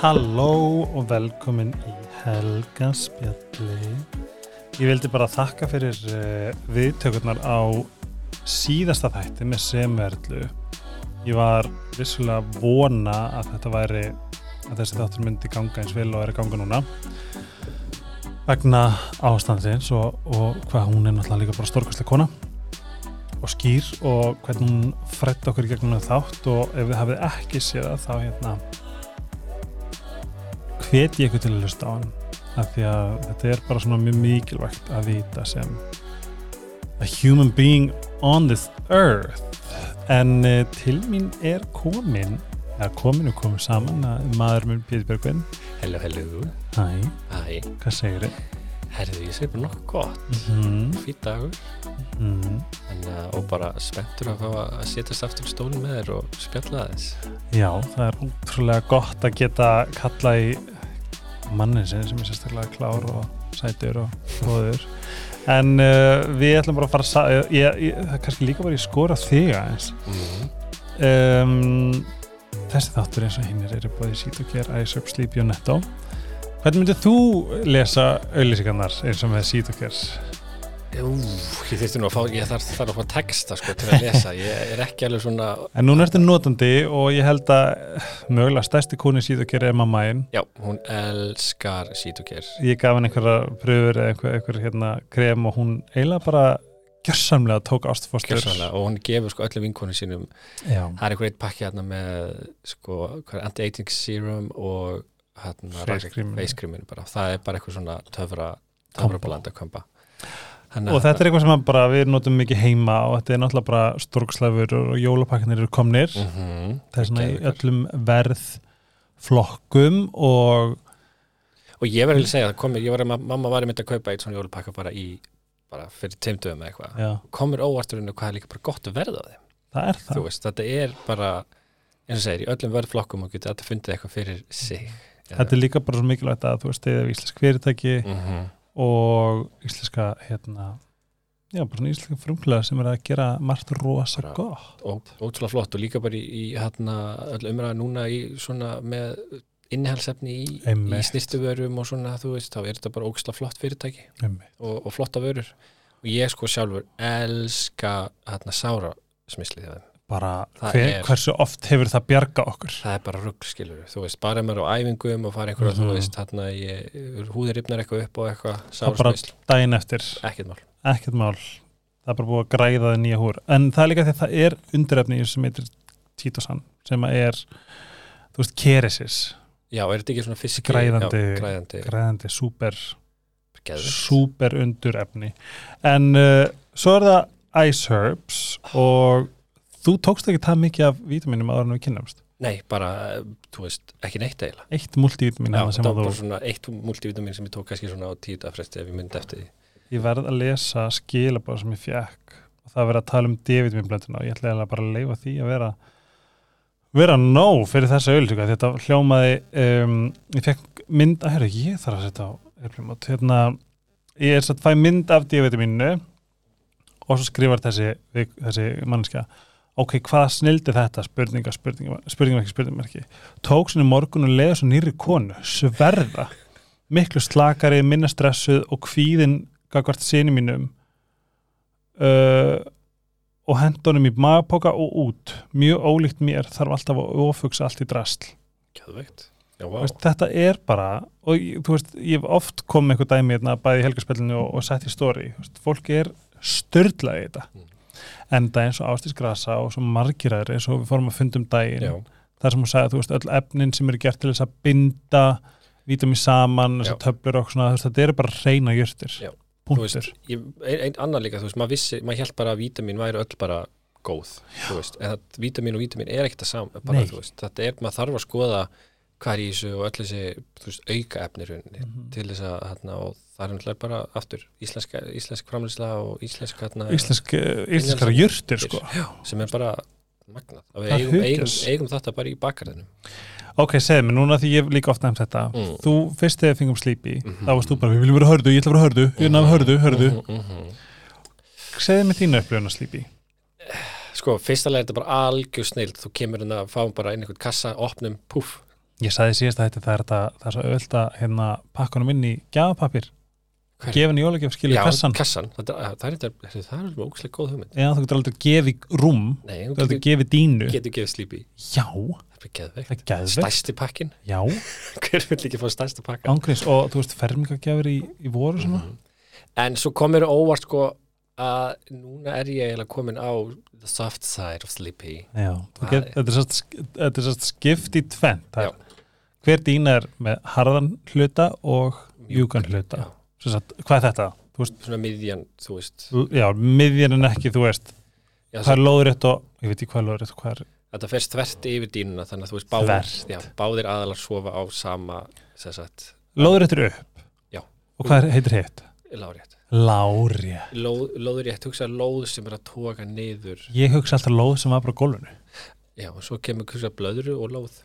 Halló og velkomin í Helgaspjalli. Ég vildi bara þakka fyrir uh, viðtökurnar á síðasta þætti með semverðlu. Ég var vissulega vona að þetta væri að þessi þáttur myndi ganga eins vel og er að ganga núna vegna ástandsins og, og hvað hún er náttúrulega líka bara stórkvæslega kona og skýr og hvernig hún frett okkur gegnum þátt og ef þið hafið ekki séð það þá hérna hvet ég ykkur til að hlusta á hann af því að þetta er bara svona mjög mikilvægt að vita sem a human being on this earth en uh, til mín er komin eða komin og komin saman að maður minn Pétur Björgvin Hello, hello. Hæ, Hæ. hvað segir þið? Herðu, ég segi bara nokkuð gott. Mm Fýtt dagur. -hmm. En, uh, og bara spenntur að fá að setjast aftur stólinn með þér og spjalla þess. Já, það er útrúlega gott að geta kalla í mannin sem er sérstaklega klár og sætur og góður. En uh, við ætlum bara að fara að sa- ég, ég, það er kannski líka bara í skora þig aðeins. Mm. um, þessi þáttur eins og hinnir eru bóðið sít og ger Ice Up Sleepy og Netto. Hvernig myndir þú lesa auðlýsingarnar eins og með sít og ger Ú, ég þurfti nú að fá, ég þarf, þarf að fá texta sko til að lesa. Ég er ekki alveg svona, en núna ertu notandi og ég held að mögulega stærsti og ger er mammaðinn já, hún elskar sítuger. ég gaf henni einhverja pröfur eða einhver, einhver hérna krem og hún eiginlega bara gjörsamlega tók ástfóstur Gjörsanlega, og hún gefur sko öllum vinkonu sínum. Já, það er einhver eitt pakki hérna með sko, anti-aging serum og hérna Face creaminu. bara, það er bara eitthvað svona töfra töfra blanda komba og þetta er eitthvað sem að bara við notum mikið heima og þetta er náttúrulega bara stórkslafur og jólapakkanir eru komnir. Mm -hmm. það er svona í öllum verð flokkum og og ég verði að segja, það komir, var að mamma var að mynda að kaupa eitt svona jólapakka bara í bara fyrir teimdöfum eða eitthvað. Komir óvarturinn og hvað er líka bara gott að verða á þeim. Það er það. Veist, þetta er bara eins og segir, í öllum verðflokkum og getur þetta fundið eitthvað fyrir sig. Þetta er líka bara svo mikilvægt að þú veist eða íslensk fyrirtæki. Mm -hmm. Og íslenska hérna já, bara svona íslenska frumklega sem er að gera margt rosa Bara- gott. og ótrúlega flott og líka bara í, í hérna, öll umræða núna í svona með innihalsefni í, í Einmitt. snirtuvörum og svona, þú veist, þá er þetta bara ógislega flott fyrirtæki. Og, og flotta vörur. Og ég sko sjálfur elska hérna sára smislið þeim bara hver, er- hversu oft hefur það bjarga okkur? Það er bara rugg skilur, þú veist, bara maður á æfingum og fara einhverja, Mhm. þú veist, hérna húðir ripnar eitthvað upp og eitthvað Það bara- daginn eftir, ekkert mál. Ekkert mál. Það er bara búið að græða það nýja húr en það er líka því að það er þessu sem heitir títosan sem er þú veist, keresis. Já, er þetta ekki svona fiski Græðandi- græðandi, græðandi, súper geðveikt. súper undurefni en uh, svo er það Ice Herbs og þú tókst ekki það mikið af vítaminum áður en við kynnumst? Nei, bara, þú veist, ekki neitt eiginlega. Eitt multivítamin Já, það að var bara svona eitt multivitamin sem ég tók kannski svona á tíu dagfresti ef ég myndi eftir því. Ég verð að lesa skilabáð sem ég fekk og það verð að tala um D-vitaminblönduna og ég ætla bara að leifa því að vera vera nóg fyrir þessa auðlíka þetta hljómaði um, ég fekk mynd að herra, ég þarf að setja á hérna ég er satt fæ mynd af D-vitaminu og svo skrifar þessi, þessi mannskja ok, hvað snildi þetta? Spurninga, spurninga, spurninga ekki spurninga tók sinni morgun og leiða svo nýri konu sverða. Miklu slakari, minna stressuð og kvíðin gagvart sinni mínum uh, og hendunum í magpoka og út. Mjög ólíkt mér þarf alltaf að ofugsa allt í drasl. Gjöðveikt Já, vá. Veist, þetta er bara og veist, ég hef oft komið eitthvað dæmi hérna, bæði í helgarspillinu og, og sett í stóri fólk er störla í þetta. Mm. En það eins og Ástís Grasa og svo margir aðri eins og við fórum að fundum daginn Já, þar sem hún sagði, þú veist, öll efnin sem eru gert til þess að binda vítum í saman, Já. þessar töflur og svona, þetta eru bara reyna jörtir Já. þú punktur, veist, ég, ein, ein annar líka, þú veist, maður vissi, maður held bara að vítamin væri öll bara góð, þú veist, en það vítamin og vítamin er ekkert að saman, bara, Nei. þú veist, þetta er, maður þarf að skoða hvað er í þessu og öll þessi, þú veist, auka efnir Mhm. til þess að, hérna, og það er náttúrulega bara aftur, íslenska, íslensk framlýsla og íslensk, hérna, Íslensk, íslenskara jörtir sko. sem er bara magnað, að við eigum, eigum, eigum þetta bara í bakarðinum ok, segðu mér, núna því ég líka ofta nefnt þetta Mm. þú fyrst þegar fengum slípi Mhm. þá varst þú bara, við viljum vera hördu, ég ætla að vera hördu ég náðu hördu, hördu, Mhm, mhm. segðu mér þínu upplifun að slípi Sko, fyrsta lega er þetta bara algjör snild þú kemur inn að fá bara inn einhvern kassa, opnum, puff Ég sagði síðast að þetta það er, þetta, það er svo öll að hérna, pakkunum inn í gjafapapir? Gefin í jólagjöf skilur Já, kassan kassan. Það, er- það er alveg ókslega góð hugmynd. Já, þú getur aldrei gefið rúm Nei, þú getur getur, gefið dínu getur gefið slípi. Já, Það er geðveikt. það er geðveikt Stærsti pakkin. Já, Hver vil ekki fá stærsta pakkan? ángriðs og þú veist fermingagjafir í, í voru svona Mhm. En svo komur óvart sko að núna er ég eiginlega komin á the soft side of sleepy. Já, get, þetta er satt skipt í tvent er- Hver dína er með harðan hluta og mjúkan hluta Já. Satt, Hvað er þetta? Svona miðjan, þú veist. já, miðjan en ekki, þú veist Já, Hvað er lóðrétt og, ég veit ekki hvað er lóðrétt og hvað er Þetta ferst þvert yfir dínuna þannig að þú veist báðir, já, báðir aðalar sofa á sama sem sagt, Lóðrétt er upp Já. Og hvað er, heitir hitt? lárétt. Lárétt Lóð, lóður ég hugsa lóð sem er að toga niður Ég hugsa alltaf lóð sem var bara á gólfinu Já, og svo kemur hugsa blöðru og lóð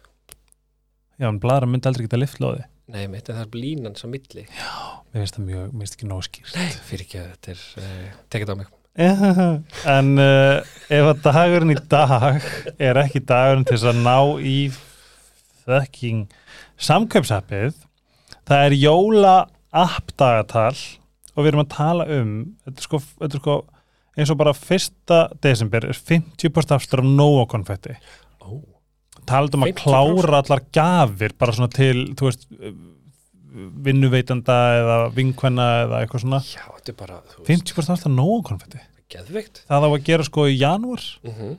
Já, en bladra myndi aldrei geta lift lóði Nei, það er línan svo milli. Mér finnst það mjög, mér finnst ekki nóg skýrt. Nei, fyrir ekki að þetta er uh, tekið á mig. En uh, ef að dagurinn í dag er ekki dagurinn til þess að ná í fucking samköpsappið það er jóla app dagatal og við erum að tala um þetta er sko, þetta er sko eins og bara fyrsta desember er 50% afstur af nóa konfetti. Ó, talað um að 50%? klára allar gafir bara svona til, þú veist vinnuveitanda eða vinkvenna eða eitthvað svona. Já, þetta er bara þú veist, 50% afstur af nóa konfetti. Geðveikt. Það á að gera sko í janúar. Mm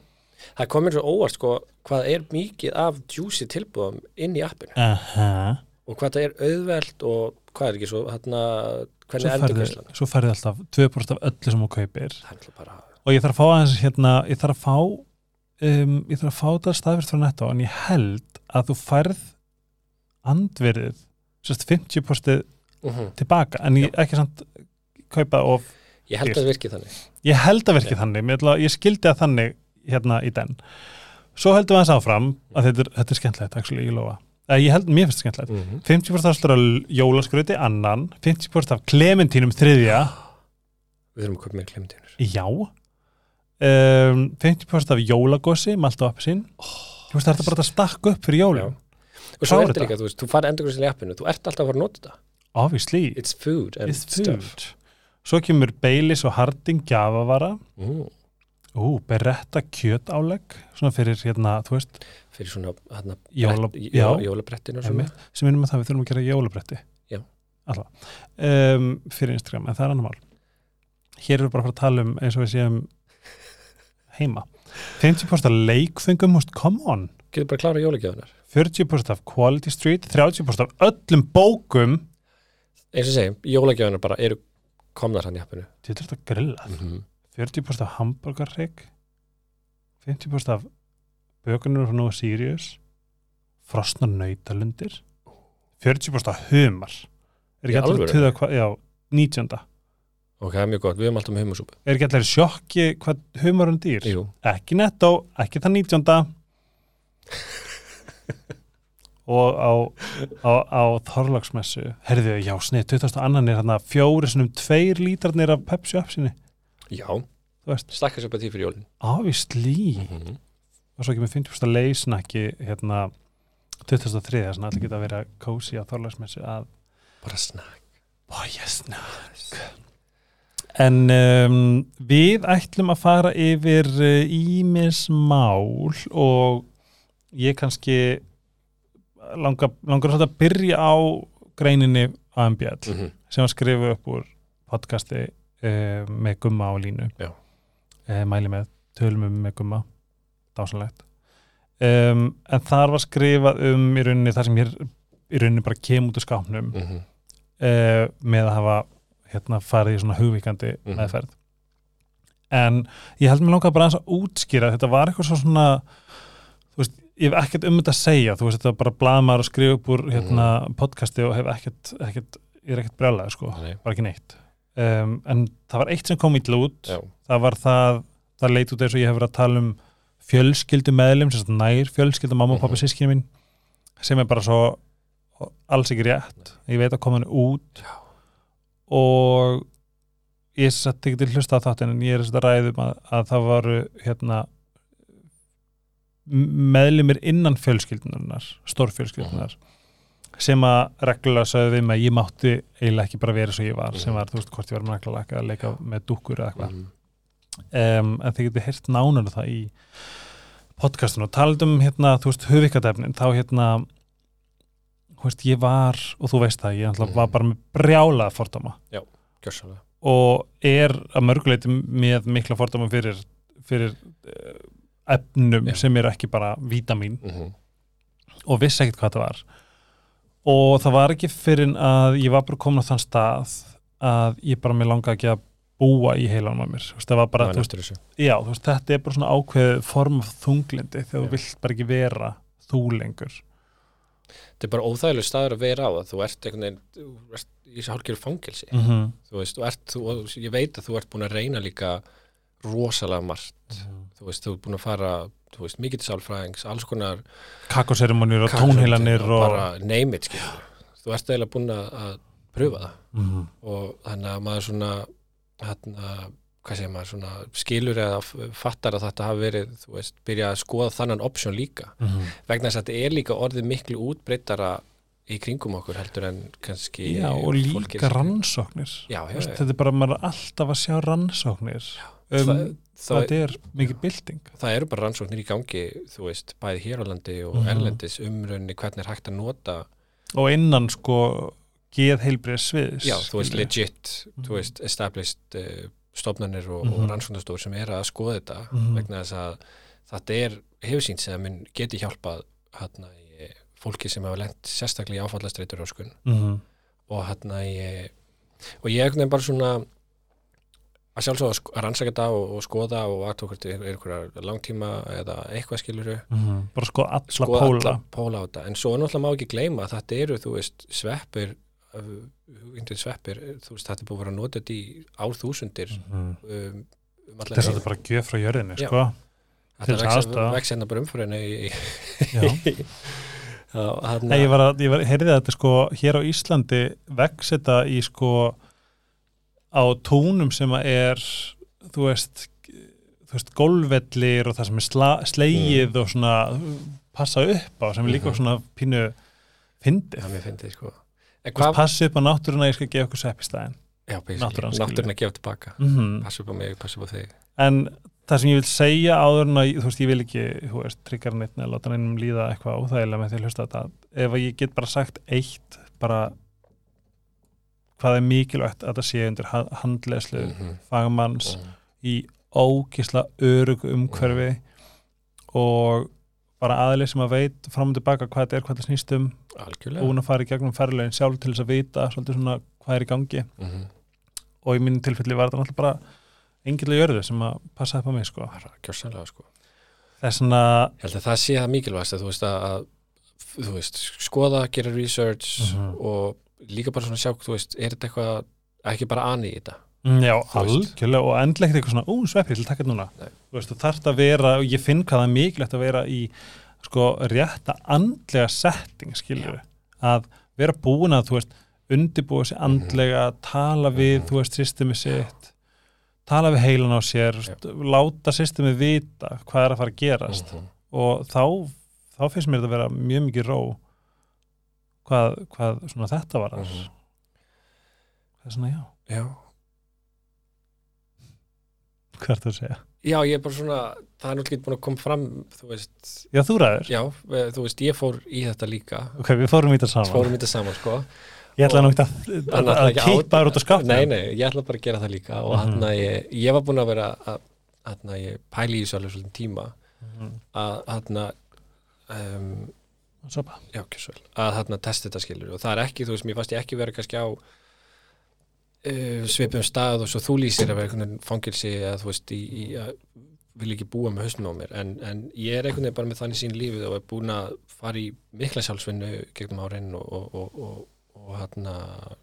Það komir svo óvart sko hvað er mikið af juicy tilbúðum inn í appinu? Aha. og hvað það er auðvelt og hvað er ekki svo hérna, hvernig endur gæslan svo færði alltaf 2% af öllu sem þú kaupir. Það er alltaf bara og ég þarf að fá aðeins hérna, ég þarf að fá um, ég þarf að fá það staðfyrst frá netto en ég held að þú færð andverið sérst 50% mm tilbaka en ég ekki samt kaupa of Ég held að það virki þannig. Ég held að verki þannig, ég, ætla, ég skildi að þannig hérna í den. Svo heldum við aðeins áfram að þetta er, þetta er skemmtilegt actually, ég lofa, eða ég held, mér finnst það skemmtilegt. Mm 50% afstur af jólaskröti annan. 50% af klementínum þriðja. Við þurfum að köpa mér klemdínur Já um, 50% af jólagossi malt og appelsín Þú veist það er bara að stakka upp fyrir jólum Og svo er þetta líka, þú veist, þú farið endur í appinu Þú ert alltaf að fara að nota þetta. Obviously, It's food and it's stuff. food. Svo kemur Baileys og Harding gjafavara. Mm. Ú, beretta kjötálegg Svona fyrir hérna, þú veist Fyrir svona hérna, Jóla- brett- já. jó- jólabrettinu og svona. Einmitt, sem minnum að það við þurfum að gera jólabretti. Já. Alltaf um, Fyrir Instagram, en það er annar mál. Hér erum við bara að fara að tala um eins og við séum heima. 50% af leikfengum, come on. Getur bara að klára jólagjöfunar 40% af Quality Street 30% af öllum bókum. Eins og segjum, jólagjöfunar bara eru komnar hann í appinu. Þetta er þetta grillað mm -hmm. 40% af hamburgarrygg. 50% af bökunur frá Nova Sirius. Frosnar nautalundir. 40% af humar. Er ekki allir alvöru? tuða hvað, já, 19. Ok, það er mjög gott, við höfum alltaf með humusúpu er ekki allir sjokki hvað humar er dýr? Jú, ekki netto, ekki það 19. og á, á, á Þorlagsmessu herðu, já, snið, 20. annan er hérna fjóri sinum tveir lítarnir af Pepsi uppsinni, já, bara því fyrir jólin. Ávistli mm -hmm. og svo kemur 50% leysnakki hérna 2003 þannig að þetta geta verið að kósi á þorlagsmessu að Bara snakk. Bója snakk en um, við ætlum að fara yfir ímis mál og ég kannski langar, langar svolítið að byrja á greininni AMBL mm -hmm. sem var skrifuð upp úr podcasti uh, með gumma á línu. Uh, mæli með tölum um með gumma. Dásanlegt um, en þar var skrifað um í rauninni það sem hér í rauninni bara kem út úr skápnum. Mm -hmm. uh, með að hafa hérna farið í svona hugvíkandi Mhm. meðferð en ég held mér langar bara að útskýra þetta var eitthvað svo svona þú veist, ég hef ekkert um þetta að segja þú veist, þetta var bara blaðmar að skrifa upp úr hérna, podcasti og hef ekkert, ekkert ég er ekkert brjálega, sko, Nei. bara ekki neitt um, en það var eitt sem kom illa út Já, það var það, það leit út eins og ég hef verið að tala um fjölskyldu meðlum, sagt nær fjölskyldu mamma og pappa Mhm. sískinu mín sem er bara svo alls ekki rétt ég veit að koma hann út. Og ég satt ekki til hlusta á þáttin en ég er þess að ræðum að, að það varu hérna meðlumir innan fjölskyldunar stórfjölskyldunar sem að reglulega sagði við að ég mátti eiginlega ekki bara vera svo ég var sem var, þú veist, hvort ég var með naglalaka að leika með dúkkur eða eitthvað Mhm. um, en þið getið heyrt nánar um það í podcastinu og talandum hérna, þú veist, höfikadefnin þá hérna veist, ég var, og þú veist það ég ætla, Mhm. var bara með brjálað fordóma Gjörsamlega. og er að mörguleiti með mikla fordóma fyrir, fyrir uh, efnum Já. sem eru ekki bara vítamín Mhm. og vissi ekkert hvað það var og það var ekki fyrir að ég var bara komin á þann stað að ég bara mér langaði ekki að búa í heilanum að mér, veist, það var bara veist, já, veist, þetta er bara svona ákveðið form af þunglindi þegar Já. þú vilt bara ekki vera þú lengur Þetta er bara óþægileg staður að vera á að þú ert einhvern veginn, þú ert í þessu hálfgerðu fangelsi. mm -hmm. Þú veist, þú ert, þú, og ég veit að þú ert búin að reyna líka rosalega margt. Þú veist, þú ert búin að fara, þú veist, mikið til sálfræðings, alls konar kakoseremonir og tónheilanir og, bara name it, skilur. Þú ert eiginlega búin að, pröfa það. mm og þannig að maður svona hérna, hvað segir maður svona skilur eða fattar að þetta hafi verið þú veist, byrja að skoða þannan option líka -hmm. vegna þess að þetta er líka orðið miklu útbreyttara í kringum okkur heldur en kannski já, og líka er- rannsóknir já, já, veist, já. þetta er bara, maður er alltaf að sjá rannsóknir um, það, það, er mikið bylting það eru bara rannsóknir í gangi þú veist, bæði hér á landi og Mhm. erlendis umrunni hvernig er hægt að nota og innan sko geð heilbrið sviðs já, þú veist, legit Mhm. þú veist, established uh, stofnanir og, Mhm. og rannsóknarstofur sem er að skoða þetta Mhm. vegna þess að þetta er hefur sínt sem mun geti hjálpað hérna í fólki sem hafa lent sérstaklega í áfallastreitur öskun Mhm. og hérna í og ég er bara svona að sjálfsög að, rannsaka þetta og, og skoða og aðtókvært er einhverja langtíma eða eitthvað skiluru Mhm. bara sko alla skoða póla alla póla á þetta en svo náttúrulega má ekki gleyma að þetta eru þú veist sveppir hugindin sveppir, þú veist þetta er búið að vera notað í árþúsundir Mhm. um, um þess að heim. þetta bara gjöf frá jörðinni sko til þess að vex hérna bara umfyririnu í, hérna, Nei, ég var að, ég var, heyrði að þetta sko hér á Íslandi vex þetta í sko á tónum sem að er þú veist þú veist, gólvellir og það sem er sla, slegið og svona passa upp á, sem er líka Mhm. svona pínu fyndið. það mér fyndið sko Passa upp á náttúruna, ég skal gefa ykkur sepp í staðinn. já, basically, náttúran skilur. náttúrun að gefa tilbaka Mm passa upp á mig, passa upp á þig En það sem ég vil segja áður en að, þú veist, ég vil ekki, þú veist, tryggar neitt neða láta neinum líða eitthvað óþægilega með því að hlusta þetta. Ef ég get bara sagt eitt, bara hvað er mikilvægt að það sé undir ha- handleiðslu Mhm. fagmanns Mhm. í ógisla örug umhverfi og bara aðlið sem að veit fram og tilbaka hvað þetta er, hvað það snýst um búin að fara í gegnum ferðlegin sjálf til þess að vita svolítið svona hvað er í gangi Mhm. og í mínu tilfelli var þetta náttúrulega bara engilega jörðu sem að passa upp á mig sko. bara gjörsanlega sko þess að ég held að það sé það mikilvægast að þú veist að, að þú veist, skoða, gera research Mhm. og líka bara svona sjá, þú veist, er þetta eitthvað ekki bara ani í þetta Mm, Já, Þú veist. algjörlega og endlegt eitthvað svona, ú, sveppi, ég vil taka þetta núna Nei. þú veist, þú þarft að vera, og ég finn hvað það er mikilvægt að vera í, sko, rétta andlega setting, skilur að vera búin að, þú veist undibúa Mhm. sig andlega tala við, þú veist, systemi sitt tala við heilan á sér láta systemi vita hvað er að fara að gerast Mhm. og þá, þá finnst mér þetta að vera mjög mikið ró hvað, hvað svona þetta var Mhm. það er svona, já, já hvað að segja? Já, ég er bara svona, það er náttúrulega búin að koma fram, þú veist, Já, þú ræður já, eh, þú veist, ég fór í þetta líka, Ok, við fórum í þetta saman. fórum í þetta saman, sko. Ég ætla ekki að, að, að kippa þér út á skápnum. Nei, nei, ég ætla bara að gera það líka og Mhm. hann að ég, ég var búin að vera að, hann að ég pæli í þessu alveg svolítið tíma Mhm. að hann að, um, Sopa. já, ekki svo vel, að hann að testa þetta skilur og það er ekki, þú veist, mér fannst ég ekki vera kannski á svipum stað og svo þú lýsir að vera einhvern veginn fangilsi eða þú veist, í, í að vil ekki búa með hausnum á mér. En, en ég er einhvern veginn bara með þannig sín lífið og er búin að fara í mikla sjálfsvinnu gegnum árin og, og, og, og, að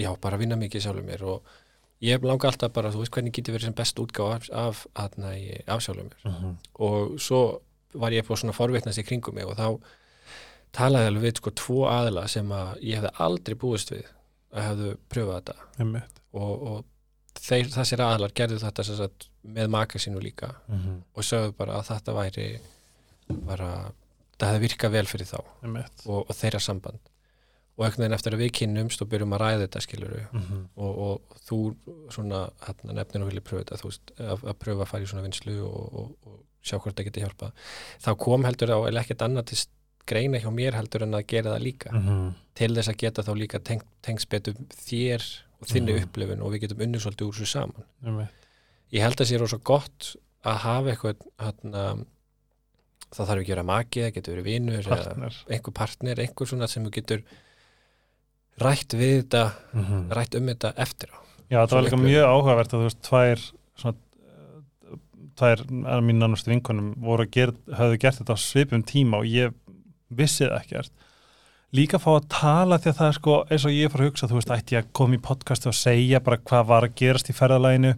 já, bara vinna mikið sjálfur mér. Og ég langa alltaf bara, þú veist hvernig getur verið sem best útgáð af, af, af, af sjálfur mér. Mhm. og svo var ég búin svona forvitnast í kringum mig og þá talaði ég alveg við sko tvo aðila sem að ég hefði aldrei búist við að hefðu pröfað þetta. Og, og þeir, þessir aðilar gerðu þetta sagt, með maka sínu líka Mhm. og sögðu bara að þetta væri bara, það hefði virkað vel fyrir þá. Og, og þeirra samband. Og einhvern veginn eftir að við kynnumst og byrjum að ræða þetta skiluru mm -hmm. og, og þú svona hérna, nefnir og vilja pröfa þetta þú að, að pröfa að fara í svona vinslu og, og, og sjá hvort það geti hjálpa þá kom heldur á, eða ekkert annað til greina hjá mér heldur en að gera það líka. Mhm. til þess að geta þá líka teng, tengst betur þér og þinni Mhm. upplifun og við getum unnið svolítið úr þessu saman. Einmitt. Ég held að sé rosa gott að hafa eitthvað hérna, það þarf ekki að vera maki, það getur verið partner. einhver partner, einhver svona sem getur rætt við þetta mm rætt um þetta eftir á. Já, það Svo var líka mjög áhugavert að þú veist, tvær svona, eh, tvær af mín nánustu vinkonum voru að gera, höfðu gert þetta á svipum tíma og ég vissi það ekkert. Líka fá að tala því að það er sko eins og ég fór að hugsa, þú veist, ætti ég að koma í podcastu og segja bara hvað var að gerast í ferðalæginu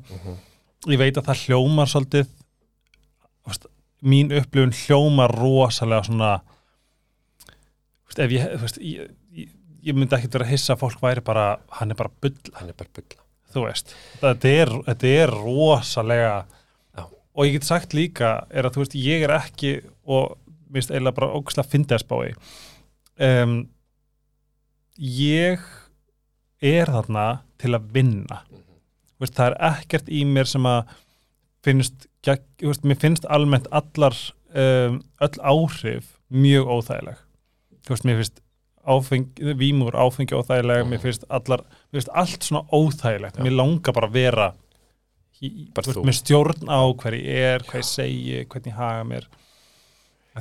ég veit að það hljómar svolítið veist, mín upplifun hljómar rosalega svona veist, ef ég, þú veist, ég, ég, ég myndi ekkert vera að hissa að fólk væri bara, hann er bara bull hann er bara bulla. Þú veist, þetta er, þetta er rosalega Já. og ég get sagt líka er að þú veist, ég er ekki og minnst eiginlega bara fyndið að spái um, ég er þarna til að vinna. Þú veist, það er ekkert í mér sem að finnst, veist, mér finnst almennt allar um, öll áhrif mjög óþægileg. Þú veist, mér finnst áfeng, vímur áfengi óþægileg, mér finnst allar mér finnst allt svona óþægilegt. Já. mér langar bara að vera í, veist, með stjórn á hver ég er, hvað ég segi, hvernig ég haga mér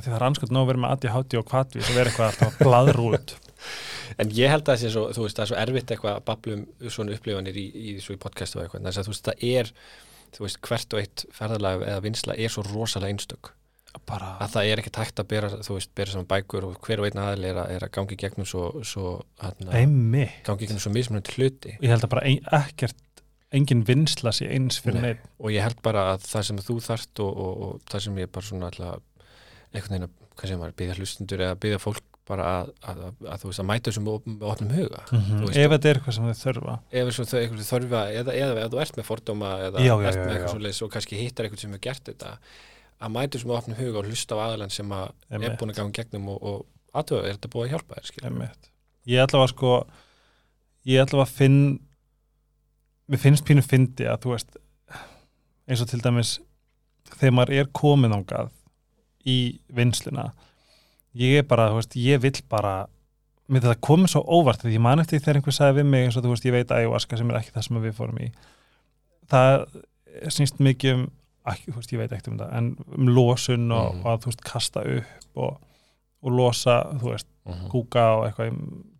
það er anskot nóg að vera með ADHD og kvatvís að vera eitthvað alltaf að bladra út en ég held að það sé svo, þú veist, það er svo erfitt eitthvað að babla um svona upplifanir í, í svo í podcastu og eitthvað, þess að þú veist, það er þú veist, hvert og eitt ferðalag eða vinsla er svo rosalega einstök. Bara, að það er ekkert hægt að bera, þú veist, bera saman bækur og hver og einn aðal er, að- er að gangi gegnum svo, svo einmi gangi gegnum svo mismunandi hluti. Ég held að bara ein, ekkert engin vinsla sé eins fyrir Nei. neitt og ég held bara að það sem þú þarft og, og, og það sem ég bara svona alltaf einhvern veginn að, hvað sem maður, byggja hlustundur eða byggja fólk bara að, að, að, þú veist, að mæta þessum opnum huga. Mm Þú veist, ef þetta er eitthvað sem þau þurfa. ef svo þau einhverju þörfa eða, eða ef þú ert með fordóma eða Já, ert já, með eitthvað svoleiðis og kannski hittar eitthvað sem hefur gert þetta að mæta þessum með opnum huga og hlusta á aðalann sem að er búin að ganga gegnum og, og aðtöfa, er þetta búið að hjálpa þér ég ætla að sko ég ætla að finn mér finnst pínu fyndi að þú veist eins og til dæmis þegar maður er komin ángað í vinsluna ég er bara, þú veist, ég vill bara mér þetta komið svo óvart því ég man eftir þegar einhver sagði við mig eins og þú veist, ég veit ayahuasca sem er ekki það sem við fórum í það snýst mikið um ekki, þú veist, ég veit ekkert um það en um losun og, Mhm. og að þú veist, kasta upp og, og losa, þú veist Mhm. kúka og eitthvað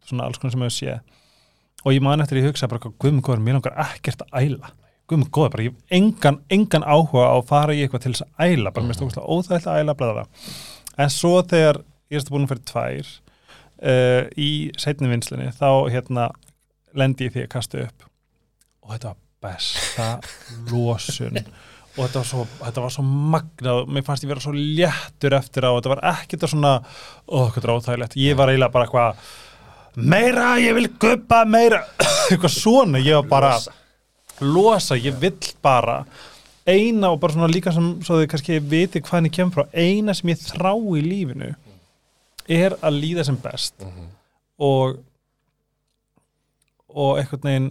svona alls konar sem hefur sé og ég man eftir að ég hugsa bara guðmur mér langar ekkert að æla guðmur góður, bara ég hef engan, engan áhuga á að fara í eitthvað til þess að æla bara mér Mhm. stókst óþægilega að æla blæða en svo þegar ég erst búin fyrir tvær uh, í setni vinslinni þá hérna lendi ég því að kasta upp. Og þetta var besta losun. Og þetta var svo, þetta var svo magnað. Mér fannst ég vera svo léttur eftir á. Þetta var ekkert að svona, ó, hvað er óþægilegt. Ég var eiginlega bara eitthvað meira, ég vil guppa meira. Eitthvað svona, ég var bara Losa. ég vill bara eina og bara svona líka sem svo þau kannski viti hvað henni kemur frá eina sem ég þrá í lífinu er að líða sem best Mhm. og og einhvern veginn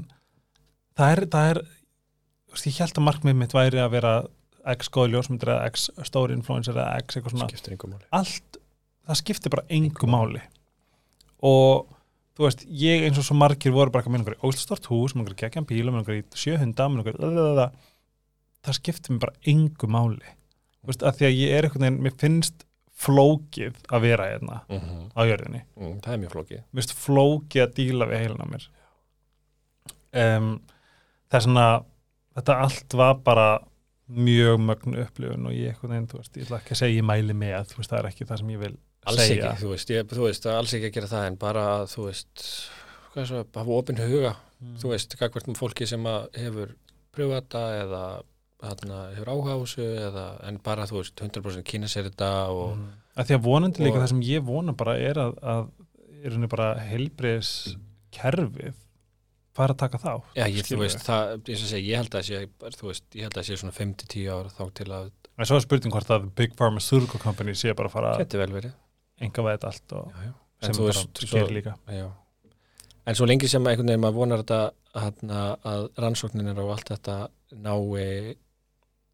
það er, það er veist, ég held að markmið mitt væri að vera x góði ljósmyndir eða x stóri influencer eða x eitthvað svona skiptir allt, það skiptir bara engu máli og þú veist, ég eins og svo margir voru bara með einhverju óslustort hús, með einhverju geggjan bíla með einhverju sjö hunda, með einhverju það skiptir mér bara engu máli. Þú veist, að því að ég er einhvern veginn mér finnst flókið að vera hérna Mhm. á jörðinni. Mm, það er mjög flókið. Mér finnst flókið að díla við heilin á mér. Um, það er svona þetta allt var bara mjög mögnu upplifun og ég einhvern veginn, þú veist, ég ætla ekki að segja ég mæli með, þú veist, það er ekki það sem ég vil alls segja ekki, þú veist, ég, þú veist, alls ekki að gera það en bara, þú veist svo, hafa opinn huga Mm. þú veist, gagvart með fólki sem hefur pröfað þetta eða hana, hefur áhuga á þessu eða, en bara, þú veist, 100% kynna sér þetta og mm. að því að vonandi líka og- það sem ég vona bara er að, að er henni bara heilbriðs kerfið fara að taka þá Já, ég, þú veist, það, og segja, ég held að sé, þú veist, ég held að sé svona 5-10 ára þá til að en svo er spurning hvort að Big Pharmaceutical Company sé bara að fara Geti vel verið enga veið allt og já, já. sem bara gerir líka Já. En svo lengi sem einhvern veginn maður vonar þetta hana, að rannsókninir og allt þetta nái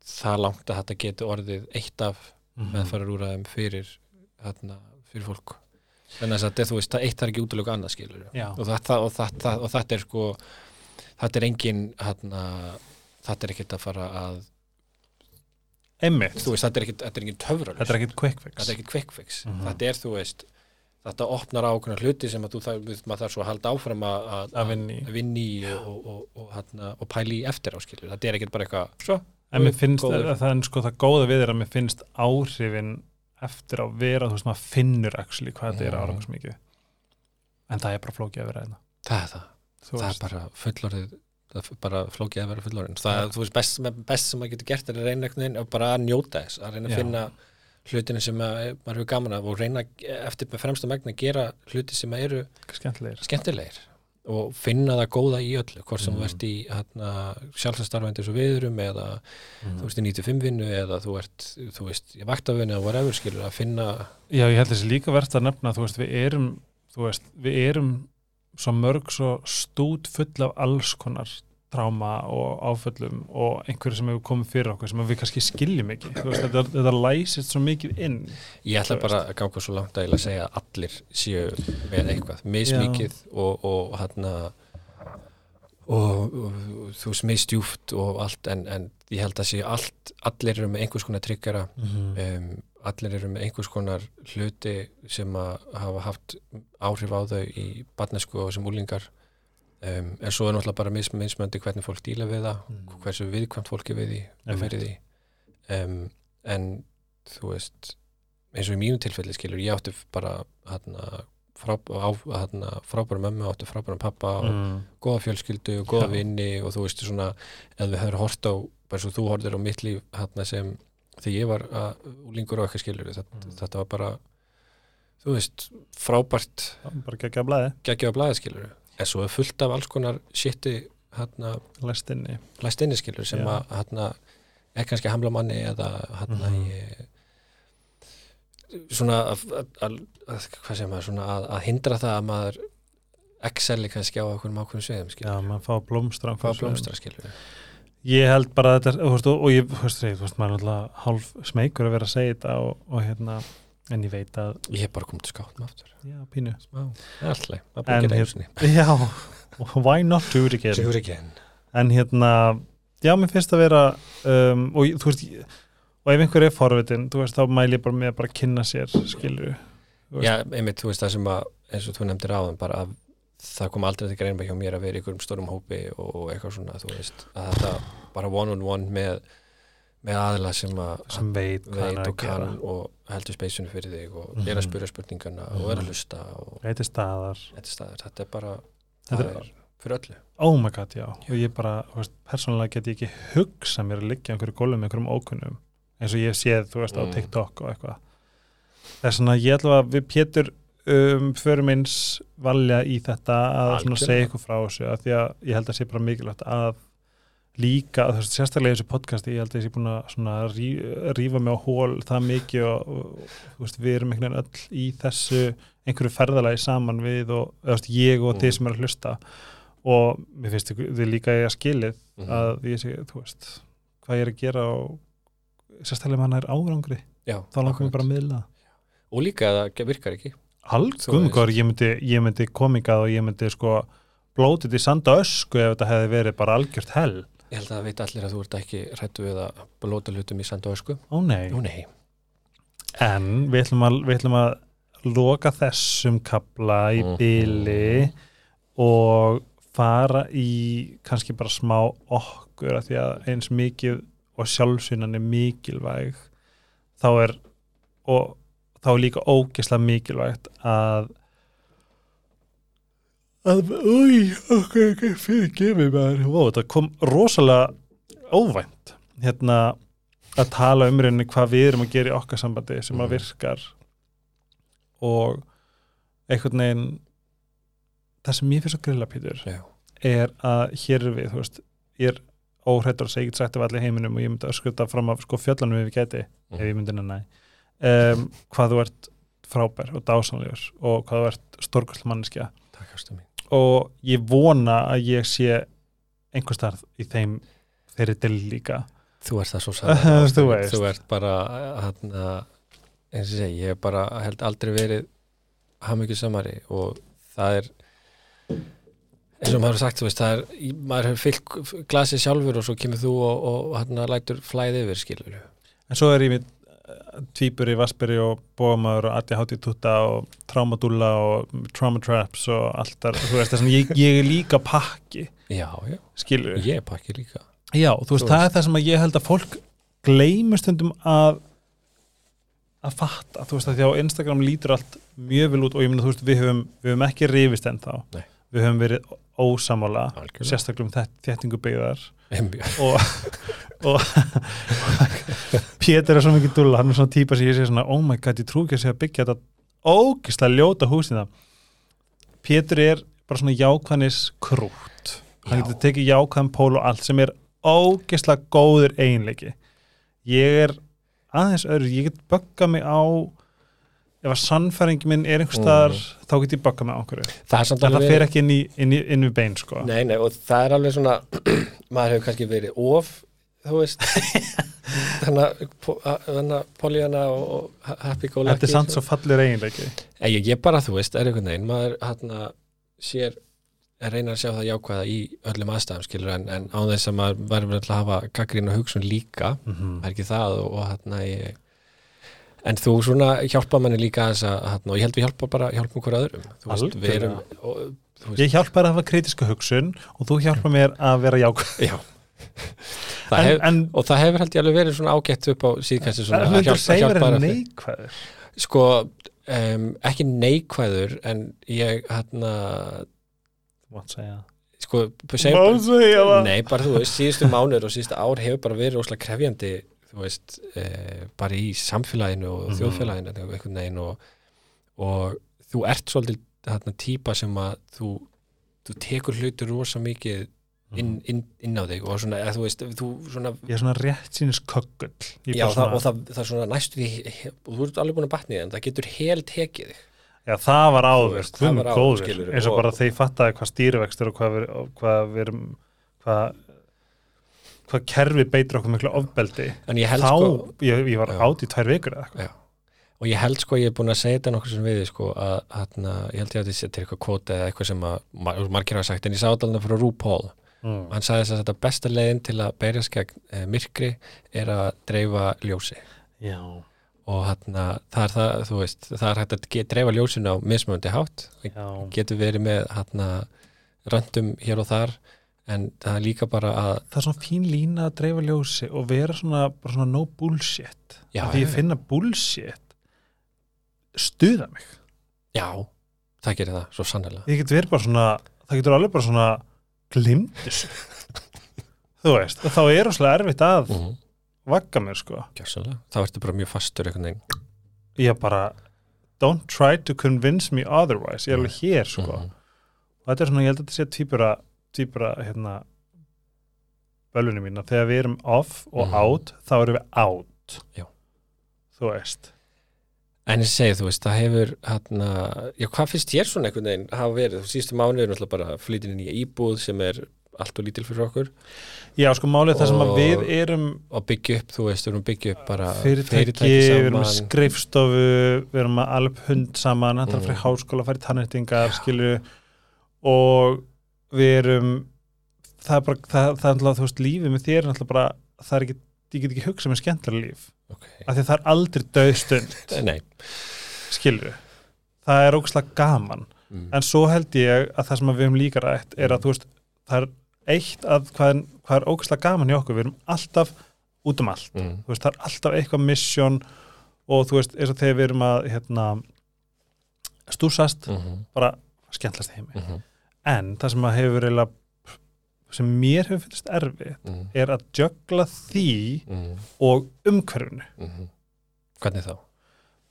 það langt að þetta geti orðið eitt af Mhm. meðfararúræðum fyrir, hana, fyrir fólk þannig að þú veist, það eitt er ekki útlöku annað skilur og þetta, og, þetta, og þetta er sko þetta er engin hana, þetta er ekkert að fara að Einmitt, þú veist, þetta er er engin töfralust þetta er ekkit quick fix. Þetta er ekki quick fix. Mhm. þetta er, þú veist, þetta opnar ákveðna hluti sem að þú þarf, maður þarf svo að halda áfram að, vinna í. og, og, og, og, og pæli í eftir áskilur þetta er ekkert bara eitthvað, svo. En mér finnst Góður. að það er sko það góða við er að mér finnst áhrifin eftir að vera, þú veist, maður finnur actually hvað þetta er Mhm. árangus mikið. En það er bara flókið að vera einna það er það, Þú það veist, er bara fullorðið það er bara flókið að vera fullorðin það er, þú veist, best, best sem maður getur gert er að reyna veginn og bara að njóta þess að reyna að Já. finna hlutinu sem að, maður hefur gaman af og reyna eftir með fremsta megna að gera hluti sem eru skemmtilegir skemmtilegir og finna það góða í öllu hvort sem Mhm. þú ert í hérna, sjálfsastarfandi eins og viðurum eða Mhm. þú ert í 95 vinnu eða þú ert, þú veist, í vaktavinnu eða whatever skilur að finna Já, ég held þessi líka verðt að nefna þú veist, við erum, þú veist, við erum svo mörg svo stút full af alls konar tráma og áföllum og einhverju sem hefur komið fyrir okkur sem við kannski skiljum ekki. Veist, þetta, þetta læsist svo mikið inn ég ætla bara að ganga svo langt að ég að segja að allir séu með eitthvað. Mismikið og, og hérna og, og þú veist misdjúft og allt en, en ég held að séu allt allir eru með einhvers konar tryggara um, allir eru með einhvers konar hluti sem að hafa haft áhrif á þau í barnesku og sem úlingar um, en svo er náttúrulega bara mis, mismöndi hvernig fólk díla við það Mm. hversu viðkvæmt fólki við því og Einmitt. fyrir því um, en þú veist eins og í mínu tilfelli skilur ég átti bara hérna, frábæra mömmu átti frábæra pappa og mm. góða fjölskyldu og góða Já. vinni og þú veist svona ef við höfum hort á, bara svo þú horfðir á mitt líf hérna sem þegar ég var að, úlingur og eitthvað skilur þetta, Mm. þetta var bara þú veist, frábært bara geggja blæði, geggjaða blæði skilur en svo er fullt af alls konar shiti hérna, læst inni læst inni skilur sem Já. að hérna, er kannski hamla manni eða hérna Mhm. í svona að, að, að, að, hvað segir maður, svona að, að hindra það að maður exceli kannski á okkur ákveðum sviðum Já, skilur, maður fá blómstra á einhverjum blómstra skilur Ég held bara að þetta, og og ég, þú veist, maður er alltaf hálf smeykur að vera að segja þetta og, og hérna, en ég veit að, Ég hef bara komið til skáttum aftur já, pínu. Alltaf, maður búið ekki hér- einu sinni Já, why not do it again? Sigur ekki enn En hérna, já, mér finnst að vera, um, og þú veist, og ef einhver er forvitin, þú veist, þá mæli ég bara með að bara kynna sér, veist. Já, einmitt, þú veist það sem að eins og þú nefndir áðan bara að það kom aldrei til greinba hjá mér að vera í einhverjum stórum hópi og eitthvað svona, þú veist að þetta bara one on one með með aðila sem að sem veit veit og kann og heldur speysunni fyrir þig og Mhm. er að spura spurningana og er að hlusta Reyti staðar. þetta er staðar, þetta er bara Þetta er- fyrir öllu Oh my god, já. Og ég bara, þú veist, persónulega get ég ekki hugsa mér að liggja einhverju gólum með einhverjum ókunnum. Eins og ég séð, þú veist, á Mm. TikTok og eitthvað. Það er svona, ég ætla að við Pétur um, förum eins valja í þetta að segja ykkur frá þessu, að því að ég held að sé bara mikilvægt að líka, þú veist, sérstaklega í þessu podcasti, ég held að ég sé búin að rí, rífa mig á hól það mikið og, og þú veist, við erum einhvern veginn öll í þessu einhverju ferðalagi saman við og, veist, ég og Mm. þeir sem er að hlusta og mér finnst þið líka ég að skilið Mhm. að ég sé, þú veist hvað ég er að gera og sérstaklega ef hann er árangri, Já, þá langar akkurat. bara að miðla það. og líka að það virkar ekki Þú guðmugor, ég myndi, ég myndi komingað og ég myndi sko blótið í sanda ösku ef þetta hefði verið bara algjört hell. ég held að það veit allir að þú ert ekki hrættu við að blóta hlutum í sand og ösku Ó nei. Jú, nei, En við ætlum að, við ætlum að loka þessum kabla í Mhm. byli og fara í kannski bara smá okkur af því að eins mikið og sjálfsvinnan er mikilvæg þá er og þá er líka ógeslega mikilvægt að að, úi, okkur ekki fyrir gefið mér Ó, þetta kom rosalega óvænt hérna að tala um rauninni hvað við erum að gera í okkar sambandi sem að Mhm. virkar og einhvern veginn það sem ég finnst að grilla Pítur er að hér er við, þú veist ég er óhrættur og segið sagt af allir heiminum og ég myndi öskuta fram af sko fjöllunum ef ég geti, Mhm. ef ég myndi nenni um, hvað þú ert frábær og dásanlegur og hvað þú ert mín. Og ég vona að ég sé einhver starf í þeim þeirri til líka. Þú ert það svo Þú sann veist. Þú ert bara hérna, eins og segi, ég hef bara held aldrei verið hamingju samari og það er eins og maður sagt, þú veist, það er maður hefur fyllt glasið sjálfur og svo kemur þú og, og hérna lætur flæði yfir skilur en svo er ég með tvíbur í Vasperi og Bómaður og Adi Hátti Tutta og Traumadúlla og Trauma Traps og allt þar, þú veist þess að ég, ég er líka pakki, Já, já, skilur ég er pakki líka. Já, þú veist, Þú það er það sem að ég held að fólk gleymur stundum að að fatta, þú veist að því á Instagram lítur allt mjög vel út og ég meina þú veist við höfum, við höfum ekki rifist ennþá. Nei. við höfum verið ósamála Algjörlega. sérstaklega um þett- þéttingu byggðar. Mjög. og, og Pétur er svo mikið dulla, hann er svona típa sem ég sé svona, oh my god, ég trú ekki að segja byggja þetta ógislega ljóta húsina Pétur er bara svona jákvæðnis krútt. Hann Já. getur tekið jákvæðan pól og allt sem er ógislega góður eiginleiki. Ég er aðeins öðru, ég get bögga mig á ef að sannfæringi minn er einhver staðar, þá get ég mig á okkur Það það alveg fer ekki inn, í, inn, í, inn við bein sko. Nei, nei, og það er alveg svona maður hefur kannski verið of þú veist þannig að Pollyanna og og Happy Go Lucky þetta er samt svo fallir eiginleiki. Ég, ég bara, þú veist, er einhvern veginn maður hérna sér að reyna að sjá það jákvæða í öllum aðstæðum skilur en, en á þess að maður verður að hafa gaggrín og hugsun líka mm -hmm. er ekki það og, og hérna ég en þú svona hjálpa manni líka aðeins að hérna, og ég held við hjálpa bara hjálpa okkur öðrum. Veist, við erum og, Ég hjálpa þér að hafa kritiska hugsun og þú hjálpa mér að vera jákvæð. Já það en, hef, en og það hefur held ég alveg verið svona ágætt upp á síðkæsti svona. Segja hjálpa að- neikvæður. Sko um, ekki neikvæður en ég hérna mátt segja sko, það? Nei bara þú veist síðustu mánuður og síðustu ár hefur bara verið óslega krefjandi þú veist, eh, bara í samfélaginu og Mhm. þjóðfélaginu einhvern veginn og, og þú ert svolítið þarna típa sem að þú, þú tekur hlutur rosa mikið inn, inn, inn á þig og svona, eða, þú veist, þú svona Ég er svona rétt sínis er já, bara það, svona- og það, það er svona næstu því og þú ert alveg búin að batni en það getur hel tekið þig. Já, það var áður, það var áður, eins og bara þeir fattaði hvað stýrivextur og hvað við, hvað við erum hvað, hvað kerfi beitir okkur miklu ofbeldi en ég held þá, sko ég, ég var átt í tvær vikur eða eitthvað. Og ég held sko, ég er búin að segja þetta nokkur sem við sko, að hana, ég held ég að þetta er eitthvað kvota eða eitthvað sem að mar- margir hafa sagt en ég sá þetta alveg frá RuPaul mm. og hann sagði þess að þetta besta leiðin til að berjast gegn eh, myrkri er að dreifa ljósi. Já, og hana, það er það, þú veist það er hægt að dreifa ljósinu á mismunandi hátt. Það já. getur verið með hana, röndum hér og þar en það er líka bara að Það er svona fín lína að dreifa ljósi og vera svona, svona no bullshit. Já, Af Því ég finna bullshit stuða mig. Já, það gerir það svo sannlega Ég get verið bara svona, það getur alveg bara svona glimt þessu Þú veist, þá er rosalega erfitt að mm -hmm. vagga mér sko Gjörsanlega. það verður bara mjög fastur einhvern veginn Ég bara don't try to convince me otherwise ég er alveg hér sko Mhm. og þetta er svona, ég held að þetta sé tvíbura tvíbura, hérna bölunni mín, að þegar við erum off og Mhm. out, þá erum við out Já. Þú veist En ég segi, þú veist, það hefur hérna, já, hvað finnst þér svona einhvern veginn að hafa verið? Þú síðustu mánuð er náttúrulega bara flytin í íbúð sem er allt og lítil fyrir okkur Já, sko málið það sem að við erum og byggja upp, þú veist, við erum að byggja upp bara fyrirtæki, við erum með skrifstofu við erum með alveg hund saman hann þarf að fara í Mm. háskóla, fara í tannrættingar skilju og við erum það er bara, það, það er náttúrulega, þú veist, lífið með þér er náttúrulega bara, það er ekki ég get ekki hugsað með skemmtilega líf okay. af því að það er aldrei döðstund skilju, það er ógslag gaman mm. en svo held ég að það sem við höfum líka rætt er að þú veist, það er eitt að hvað er, hvað er ógslag gaman í okkur við erum alltaf út um allt Mm. veist, það er alltaf eitthvað mission og þú veist, eins og þegar við erum að hérna, stúsast Mm -hmm. bara skemmtlast heimi Mm -hmm. en það sem að hefur eiginlega sem mér hefur finnst erfið Mm er að jögla því -hmm. og umhverfinu Hvernig þá?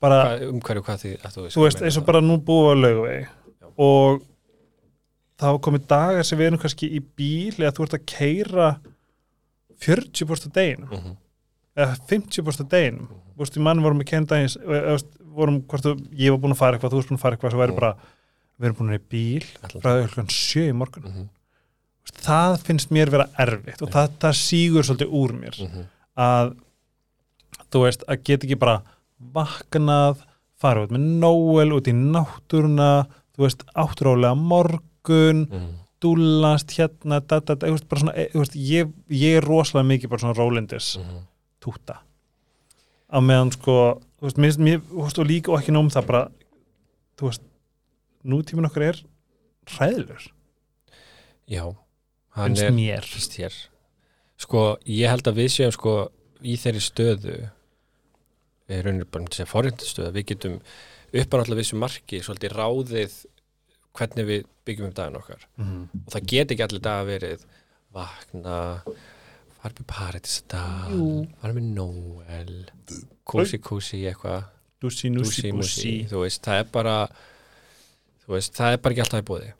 bara, Hvað, um hverju hvað því að þú þú veist, eins og bara nú búið á laugavegi Já. og hafa komið dagar sem við erum kannski í bíl eða þú ert að keira 40% af deginum mm -hmm. eða 50% af deginum þú veist, í mann vorum við kenda eins eða, þú veist, vorum, hvort þú, ég var búin að fara eitthvað þú veist búin að fara eitthvað, svo væri Mm. bara við erum búin að vera í bíl frá klukkan sjö í morgun mm -hmm. Þú veist, það finnst mér vera erfitt og það, það sígur svolítið úr mér Mhm. að þú veist, að geta ekki bara vaknað, fara út með Nóel út í náttúruna þú veist, átturálega morgun Mhm. dúllast hérna da, da, da, veist, svona, e, veist, ég, ég er rosalega mikið bara svona rólindis Mhm. túta á meðan sko, þú veist, mér, mér þú veist, og líka og ekki nóg um það bara þú veist, nútíminn okkar er hræðilur, Já, finnst mér. fyrst hér sko, ég held að við séum sko í þeirri stöðu er raunir bara að segja forrindastöðu við getum upp á náttúrulega vissu marki svolítið ráðið hvernig við byggjum upp daginn okkar. Mm. og það get ekki allir dagar verið vakna fara með Paradísadal Jú. fara með Noel kósi kósi eitthvað. Dúsi, núsi, búsi þú veist, það er bara þú veist, það er bara ekki alltaf í bóði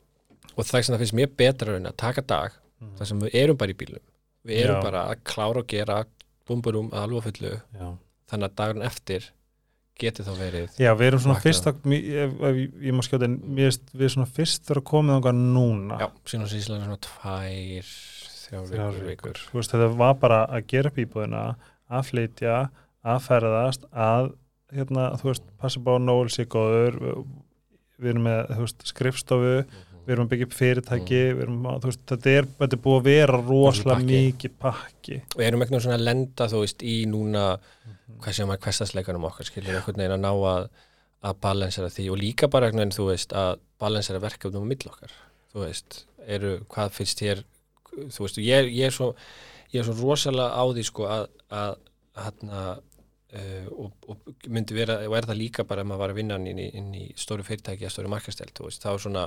og það er sem það finnst mér betra raun að taka dag Mhm. þar sem við erum bara í bílum við erum Já. bara að klára og gera bumburum að alveg fullu Já. þannig að dagurinn eftir geti þá verið Já, við erum svona Vakna. fyrst að, ég, ég, ég, má skjóta en við svona fyrst vera komið ánga núna já, síðan og síðan svona tvær þrjár vikur, veist, þetta var bara að gera upp íbúðina að flytja, að ferðast að, hérna, þú veist passa bá Nóel sér góður við erum með, þú veist, skrifstofu við erum að byggja upp fyrirtæki við erum að, veist, þetta er, þetta er búið að vera rosalega mikið pakki. Og erum ekki svona að lenda þú veist í núna hvað sem að hverstasleikanum okkar skilur einhvern veginn að ná að að balansera því. Og líka bara einhvern veginn þú veist að balansera verkefnum á mill okkar. Þú veist, eru, hvað finnst þér þú veist, ég, er- ég er svo ég er svo rosalega á því sko að að hérna uh, og, og myndi vera, og er það líka bara ef maður var að vinna inn í, inn í stóru fyrirtæki eða stóru markastelt, þá er svona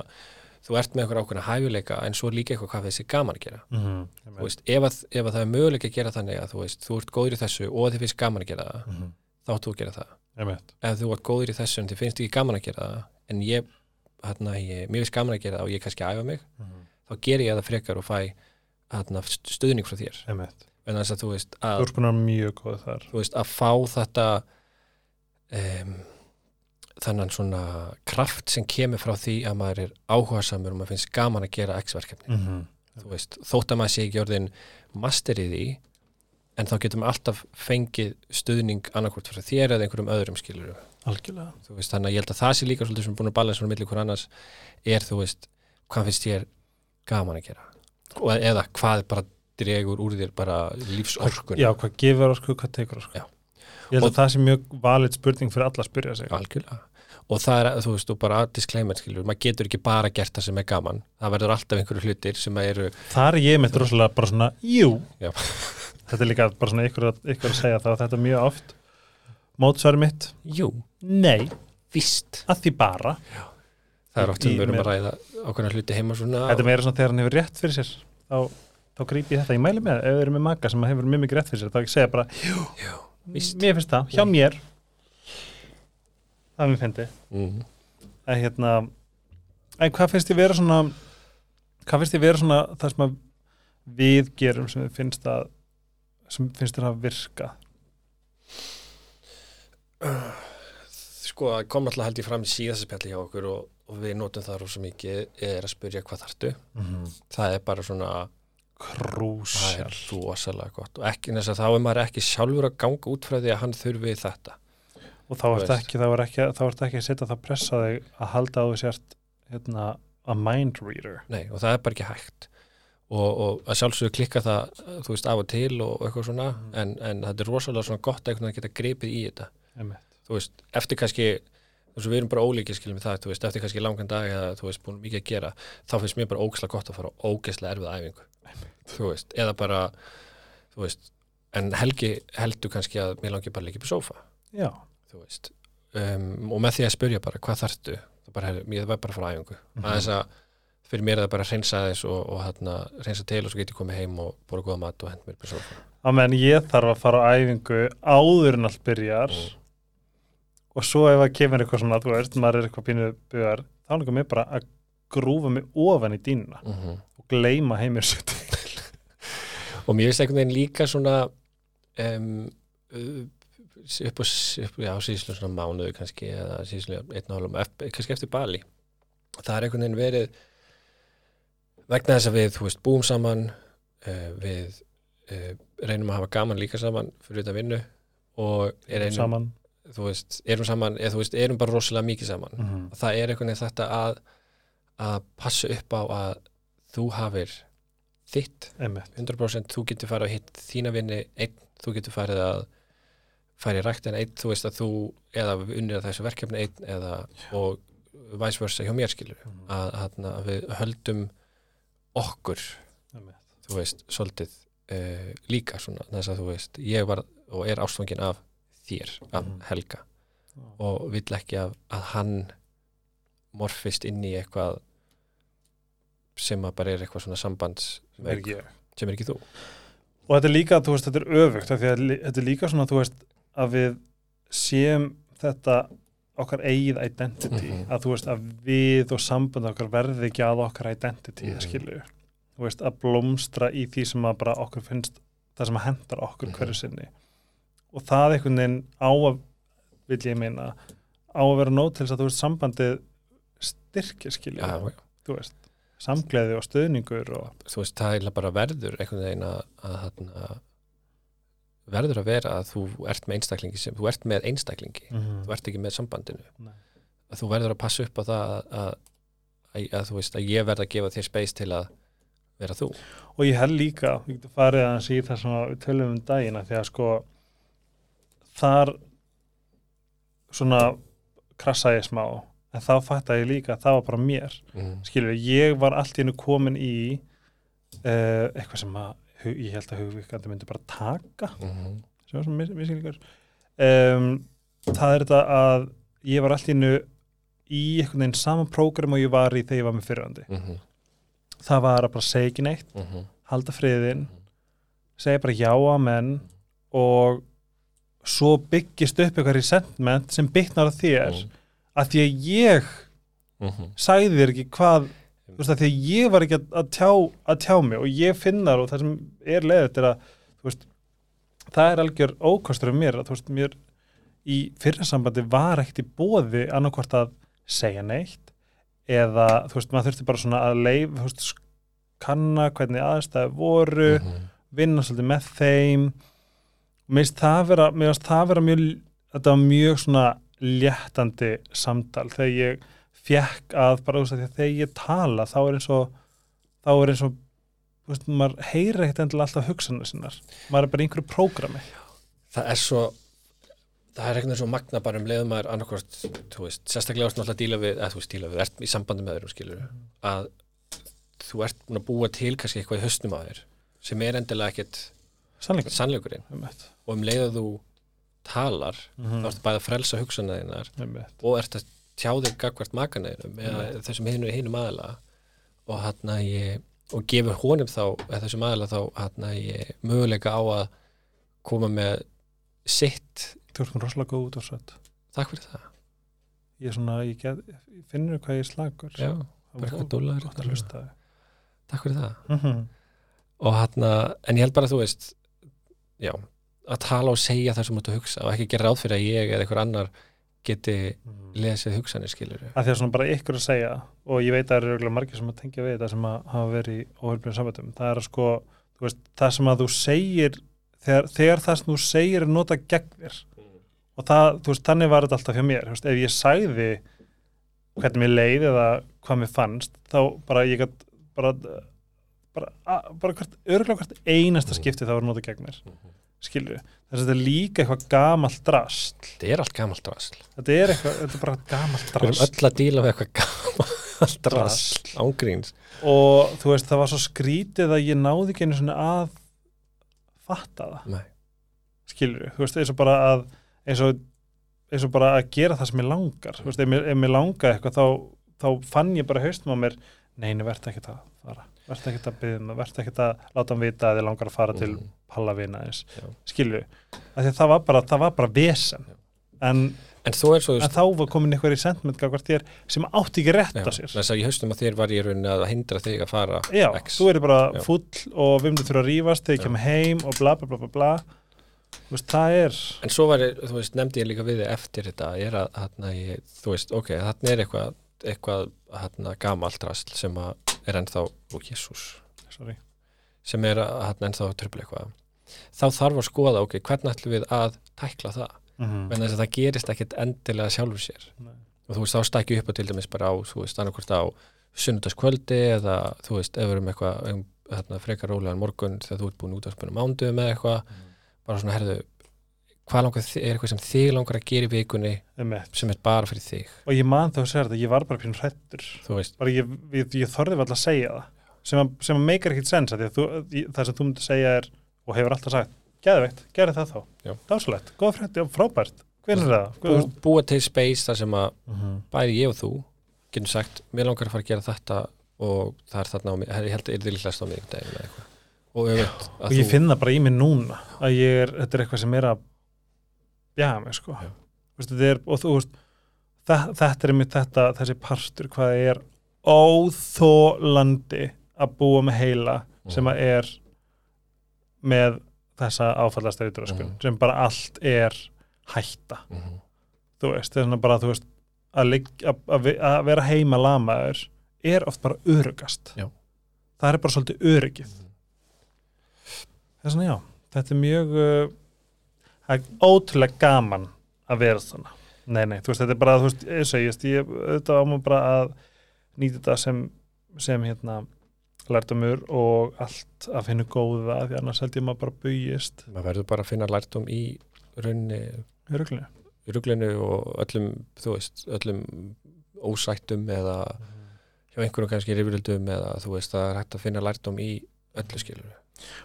þú ert með einhver ákveðna hæfuleika en svo líka eitthvað hvað þessi gaman að gera mm -hmm. þú veist, ef, að, ef að það er möguleika að gera þannig að þú veist, þú ert góður í þessu og þið finnst gaman að gera það, mm -hmm. þá átt þú að gera það Einmitt. ef þú ert góður í þessu en þið finnst ekki gaman að gera það en ég, hérna, ég mér finnst gaman að gera það og ég kannski æfa mig Mhm. þá ger ég það frekar og fæ hérna, stuðning frá þér en þess að þú veist að, ert þú veist, að fá þetta um, þannan svona kraft sem kemur frá því að maður er áhugasamur og maður finnst gaman að gera x-verkefni. Mm -hmm. þú veist, þótt að maður sé ekki orðin master í því en þá getur maður alltaf fengið stuðning annarkvort frá þér eða einhverjum öðrum skilur Algjörlega. Þú veist, þannig að ég held að það sé líka svolítið sem er búin að balansa á milli hver annars er þú veist, hvað finnst þér gaman að gera? Og eða hvað bara dregur úr þér bara lífsorkun Já, hvað gefur orku, hvað tekur orku. Já. Ég held að það sé mjög valið spurning fyrir alla að spyrja sig. Algjörlega og það er, þú veist, og bara disclaimer skilur, maður getur ekki bara gert það sem er gaman. Það verður alltaf einhverju hlutir sem eru Það er ég með rosalega bara svona, jú. Já. Þetta er líka bara svona ykkur ykkur að segja það þetta er mjög oft Mótsvari mitt, jú, nei, víst. Að því bara. Það er oft sem við erum með- að ræða ákveðna hluti heima svona Þetta er meira svona þegar hann hefur rétt fyrir sér þá, þá gríp ég þetta, ég mæli með það. Ef við erum með maka sem hefur mjög mikið rétt fyrir sér þá ekki segja bara, já, víst mér finnst það, það er mér fyndi mm. en hérna en hvað finnst þið vera svona hvað finnst þið vera svona það sem að við gerum sem finnst að sem finnst þér að virka sko, það kom alltaf held ég fram í síðasta spjalli hjá okkur og, og við notum það rosa mikið er að spyrja hvað þartu mm -hmm. það er bara svona, það krúsjál er rosalega gott. Og ekki að þá er maður ekki sjálfur að ganga út frá því að hann þurfi þetta og þá ert ekki, ekki, ekki að setja það pressa þig að halda á sért hérna, a mind reader. Nei, og það er bara ekki hægt. Og, og að sjálfsögðu klikka það þú veist af og til og eitthvað svona en, en þetta er rosalega svona gott að geta gripið í þetta. Einmitt. þú veist, eftir kannski veist, við erum bara ólíkir skiljum við það, þú veist, eftir kannski langan dag eða þú veist, búin mikið að gera, þá finnst mér bara ógeðslega gott að fara á ógeðslega erfið æfingu. Þú veist, eða bara þú veist, en Helgi heldur kannski að mér langi bara að liggja upp í sófa. Já, þú veist, um, og með því að spyrja bara, hvað þarftu, það bara, herri, mér var bara að fara á æfingu, Mhm. aðeins að fyrir mér er það bara að reynsa aðeins og, og hérna, reynsa til og svo get ég komið heim og búið góða mat og hend mér á meðan ég þarf að fara á æfingu áður en allt byrjar Mm. og svo ef að kemur eitthvað svona, þú veist, maður er eitthvað pínu bugar, þá er mér bara að grúfa mig ofan í dýnuna mm -hmm. og gleyma heimir sér til og mér finnst einhvern veginn líka svona um, upp á já, síðslu svona mánuðu kannski eða síðslu einn og hálfum kannski eftir Bali. Það er einhvern veginn verið vegna þess að við, þú veist, búum saman uh, við uh, reynum að hafa gaman líka saman fyrir þetta vinnu og er einum, saman. þú veist, erum saman eða þú veist, erum bara rosalega mikið saman. Mm -hmm. það er einhvern veginn þetta að að passa upp á að þú hafir þitt. Einmitt. 100% þú getur farið að hitt þína vinni einn, þú getur farið að farið rækt en einn, þú veist að þú eða unnir að þessu verkefni einn eða og vice versa hjá mér skilur Mhm. að, að, að við höldum okkur, einmitt þú veist, svolítið uh, líka svona, þess að þú veist ég var og er ástfangin af þér, af Mhm. Helga Já. og vill ekki að, að hann morfist inn í eitthvað sem að bara er eitthvað svona sambands sem er ekki sem er ekki þú og þetta er líka, þú veist, þetta er öfugt þetta er líka svona, þú veist að við séum þetta okkar eigið identity Mhm. að þú veist, að við og sambund okkar verði ekki að okkar identity mm Mhm. skilju, þú veist, að blómstra í því sem að bara okkur finnst það sem að hendar okkur Mhm. hverju sinni og það einhvern veginn á að vil ég meina, á að vera nót til þess að þú veist, sambandið styrkja skilju, já, já. þú veist samgleði og stöðningur og þú veist, það er bara verður einhvern veginn að, að, að verður að vera að þú ert með einstaklingi sem, þú ert með einstaklingi þú ert ekki með sambandinu Nei. að þú verður að passa upp á það að, að, að, að þú veist að ég verð að gefa þér space til að vera þú og ég held líka, við getum farið aðeins í það sem að við tölum um dagina því að sko þar svona krasa ég smá en þá fatt ég líka að það var bara mér mm. skilur við, ég var allt í hennu komin í uh, eitthvað sem að ég held að hugvíkandi myndi bara taka Mm. sem var svona mis miskilningur um, það er þetta að ég var allt í hennu í einhvern veginn sama prógram og ég var í þegar ég var með fyrrandi Mm. það var að bara segja ekki neitt Mm. halda friðin segja bara já að menn og svo byggist upp eitthvað resentment sem byggnar þér Mm. að því að ég Mm. sagði þér ekki hvað þú veist að því ég var ekki að, að, tjá, að tjá mig og ég finnar og það sem er leiðið er að veist, það er algjör ókostur af mér að þú veist mér í fyrirsambandi var ekkert í bóði annarkvort að segja neitt eða þú veist maður þurfti bara svona að leif þú veist, kanna hvernig aðstæði voru Mm. vinna svolítið með þeim mér finnst það vera, vera mjög, þetta var mjög svona léttandi samtal þegar ég fjekk að bara þú veist að þegar ég tala þá er eins og þá er eins og þú veist, maður heyrir ekkert endilega alltaf hugsanir sinnar maður er bara í einhverju prógrami. Það er svo það er eitthvað svo magna bara um leiðum maður annarkvort, þú veist, sérstaklega ást náttúrulega að díla við, eða þú veist, díla við, ert í sambandi með öðrum skilur, að þú ert búin að búa til kannski eitthvað í höstnum á þér sem er endilega ekkert sannleikur sannleikurinn. Um og um leið að þú talar mm þá ertu bæði að frelsa hugsanna þínar um eitt. og ert að tjá þig gagvart makaneginum eða þessum hinu, hinum aðila. Og hann að ég og gefur honum þá, eða þessum aðila þá hann að ég möguleika á að koma með sitt. Þú ert mér rosalega góð út og sött. Takk fyrir það. Ég svona, ég, get, ég finnur hvað ég slagur Já, eitthvað. hlusta takk fyrir það. Mm -hmm. og hann að, en ég held bara að þú veist já, að tala og segja það sem þú hugsa og ekki gera ráð fyrir að ég eða einhver annar geti lesið hugsanir skilur að því að svona bara ykkur að segja og ég veit að það eru margir sem að tengja við þetta sem að hafa verið í óheilbrið sambandum það er að sko, þú veist, það sem að þú segir þegar, þegar það sem þú segir er nota gegn þér. Og það, þú veist, þannig var þetta alltaf hjá mér veist, ef ég sagði hvernig mér leið eða hvað mér fannst þá bara ég gætt bara, bara, a- bara hvert, örgulega hvert einasta Mhm. skipti það var nota gegn mér skilju, þess að þetta er líka eitthvað gamalt drast þetta er allt gamalt drasl. Þetta er eitthvað, þetta er bara gamalt við erum öll að díla við eitthvað gamalt drasl. ángríns. Og þú veist, það var svo skrítið að ég náði ekki einu svona að fatta það, Nei. skilur þú veist, eins og bara að eins og, eins og bara að gera það sem ég langar. Þú veist, ef mér, langaði eitthvað þá, þá fann ég bara haustum á mér neini, verð ekki að fara verð ekki að byggja mig, verð ekki að láta hann vita að þið langar að fara til Mhm. pallavina að það var bara, það var bara vesen. En en svo, en þá var komin eitthvað í þér sem átti ekki rétt já, á sér þess að ég haustum að þér var ég rauninni að hindra þig að fara Já, X. þú eru bara Já. full og við myndum þurfa að rífast þegar ég kem heim og bla bla bla bla bla. Veist, er En svo var, ég- þú veist, nefndi ég líka við eftir þetta, er að, hérna, ég, þú veist, ok, þarna er eitthvað, eitthvað, hérna, gamalt rastl sem er ennþá, ó, jésús, sem er hérna, ennþá tröfla eitthvað. Þá þarf að skoða, ok, hvernig ætlum við að tækla það? mm En þess að það gerist ekkit endilega sjálfur sér. Og þú veist, þá stækju upp á til dæmis bara á, þú veist, annarkvort á sunnudagskvöldi eða, þú veist, ef við erum eitthvað, hérna, frekar rólegan morgun þegar þú ert búin út að spuna mándu með eitthvað, bara svona, herðu, hvað langar þig, er eitthvað sem þig langar að gera í vikunni sem er bara fyrir þig, og ég man þá að segja þetta, ég var bara pínu hrættur bara ég, ég, ég þorði alltaf að segja það. Sem að, sem að meikar ekkit sens að að það sem þú myndir segja er og hefur alltaf sagt, geðveikt, gerði það þá. Já. dásalegt, góð frétti og frábært. Hvernig er það? Bú, búa til space þar sem að mm -hmm. bæði ég og þú getum sagt, mér langar að fara að gera þetta og það er þarna á mig, ég held að það er líklegast á mig og, öfugt, og ég finn það bara í mig núna að ég er, þetta er eitthvað sem er að bjaga mig sko. Þetta er, og þú veist það, þetta er mitt þetta, þessi partur hvað það er óþólandi að búa með heila sem að er með þessa áfallastautur Mhm. sem bara allt er hætta. Mm þú veist, þess vegna bara þú veist að, ligg- að, að, að vera heima lamaður er oft bara örugast Já. það er bara svolítið öryggið. Þess vegna já, þetta er mjög uh, það er ótrúlega gaman að vera svona. Nei, nei, þú veist, þetta er bara, þú veist, ég segist ég auðvitað ámum bara að nýta þetta sem, sem hérna lærdomur og allt að finna góða því annars held ég maður bara bugist. Maður verður bara að finna lærdum í rauninni, örugglega í ruglinu og öllum, þú veist, öllum ósættum eða hjá einhverjum kannski rifrildum eða þú veist, það er hægt að finna lærdum í öllu skilur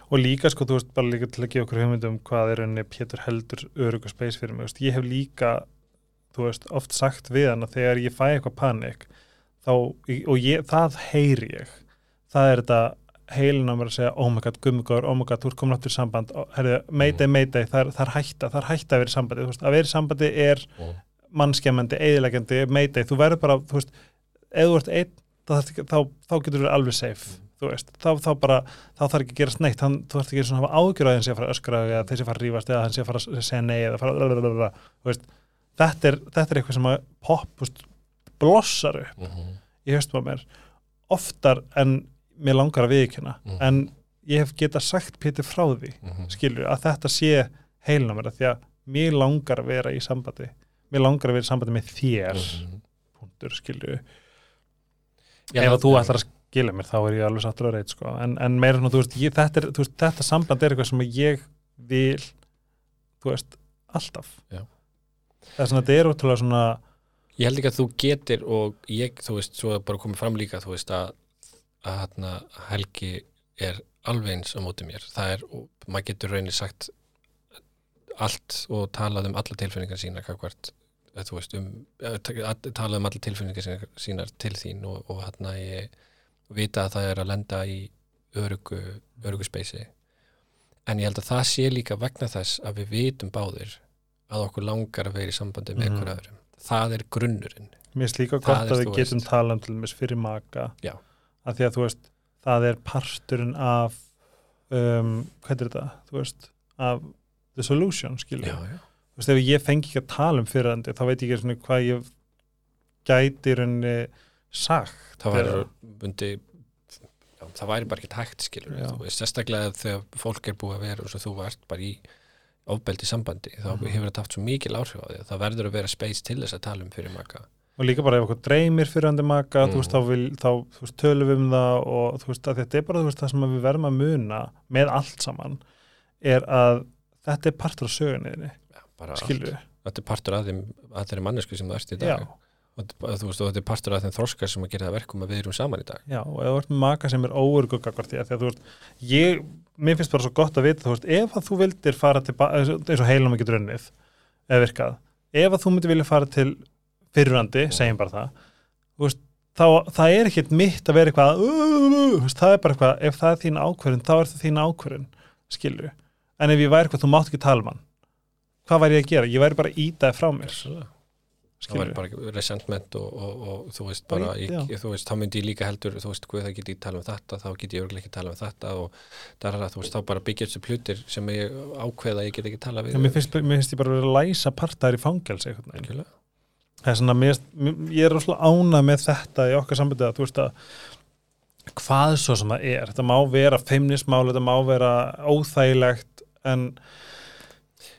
og líka sko, þú veist, bara líka til að gefa okkur hugmyndum hvað er rauninni Pétur heldur örugga space fyrir mig, veist, ég hef líka þú veist, oft sagt við hann að þegar ég fæ eitthvað panik þá, og ég, það heyri ég það er þetta heilin á mér að segja oh my god, gummigur, oh my god, þú ert komin áttur í samband. Herri, mayday, mayday, það er, hætta það er hætta að vera sambandi, þú veist, að vera sambandi er Mm. mannskemmandi, eðilegjandi mayday, þú verður bara, þú veist ef þú ert einn, þá, þá, þá getur þú alveg safe, þú veist þá, þá bara, þá þarf ekki að gerast neitt hann, þú þarf ekki að hafa ágjur að hann sé að fara að öskra eða að fara að rífast eða hann sé að fara að segja nei eða fara þú veist þetta er, þetta er eitthvað sem að pop veist, blossar upp mm -hmm. í höstum á mér oftar en mér langar að viðkjöna Mhm. en ég hef getað sagt Pétur frá því skilur, að þetta sé heilin á mér af því að mér langar að vera í sambandi mér langar að vera í sambandi með þér Mhm. punktur, skilur ef að þú ætlar að skilja mér þá er ég alveg sattur að reyt sko. en, en meira svona, þú veist, ég, þetta, er, þú veist, þetta samband er eitthvað sem ég vil þú veist, alltaf Já. það er svona, þetta er ótrúlega svona Ég held ekki að þú getur og ég, þú veist, svo bara komið fram líka, þú veist, að, að hérna, Helgi er alveg eins á móti mér. Það er, og maður getur raunin sagt allt og talað um alla tilfinningar sína, kakvart, þú veist, um, eh, ta- talað um alla tilfinningar sínar til þín og, og hérna ég vita að það er að lenda í örugu, örugu speysi. En ég held að það sé líka vegna þess að við vitum báðir að okkur langar að vera í sambandi með Mhm. einhver öðrum. Það er grunnurinn. mér finnst líka gott að við þú getum veist. talað um fyrir maka Já. að því að þú veist, það er parturinn af um, hvað er þetta, þú veist af the solution, skilur já, já. þú veist, ef ég fengi ekki að tala um fyrirandi þá veit ég ekki svona hvað ég gæti rauninni sagt það væri bundi já, það væri bara ekki hægt skilur Já. veist, sérstaklega þegar fólk er búið að vera og þú ert bara í ofbeldi sambandi, þá Mhm. hefur þetta haft svo mikil áhrif á því, það verður að vera space til þess að tala um fyrir maka og líka bara ef okkur dreymir fyrirandi maka Mm. þú veist, þá, vil, þá veist, tölum við um það og veist, þetta er bara veist, það sem við verðum að muna með allt saman er að þetta er partur af sögunniðinni, já, bara skilur allt. þetta er partur af þeirri mannesku sem þú ert í Já, dag og, þú veist, og þetta er partur af þeim þroskar sem að gera það verkum að við erum saman í dag. Já, og ef þú ert maka sem er óörgu gagvart því að þú veist, ég mér finnst bara svo gott að vita, þú veist, ef að þú vildir fara til, eins og heilum ekki drunnið eða virkað, ef að þú myndir vilja fara til fyrirandi, segjum bara það þú veist, þá, það er ekkert mitt að vera eitthvað þú veist, það er bara eitthvað, ef það er þín ákvörðin þá er það þín ákvörðin, skilur en ef ég væri eitthvað, þú mátt ekki tala um hann. Hvað væri ég að gera? Ég væri bara að íta það frá mér það væri bara resentment og, og, og þú veist bara, ég, ég, þú veist, þá myndi ég líka heldur þú veist, hvað það get ég tala um þetta, þá get ég ekki tala um þetta og það er að þú veist, þá bara byggja þessu plutir sem ég ákveða að ég get ekki tala við Já, mér, finnst, mér finnst ég bara að læsa partaðir í veginn. Algjörlega. Það er svona, mér, ég er rosalega ánað með þetta í okkar sambandi að þú veist að hvað svo sem það er, þetta má vera feimnismál, þetta má vera óþægilegt en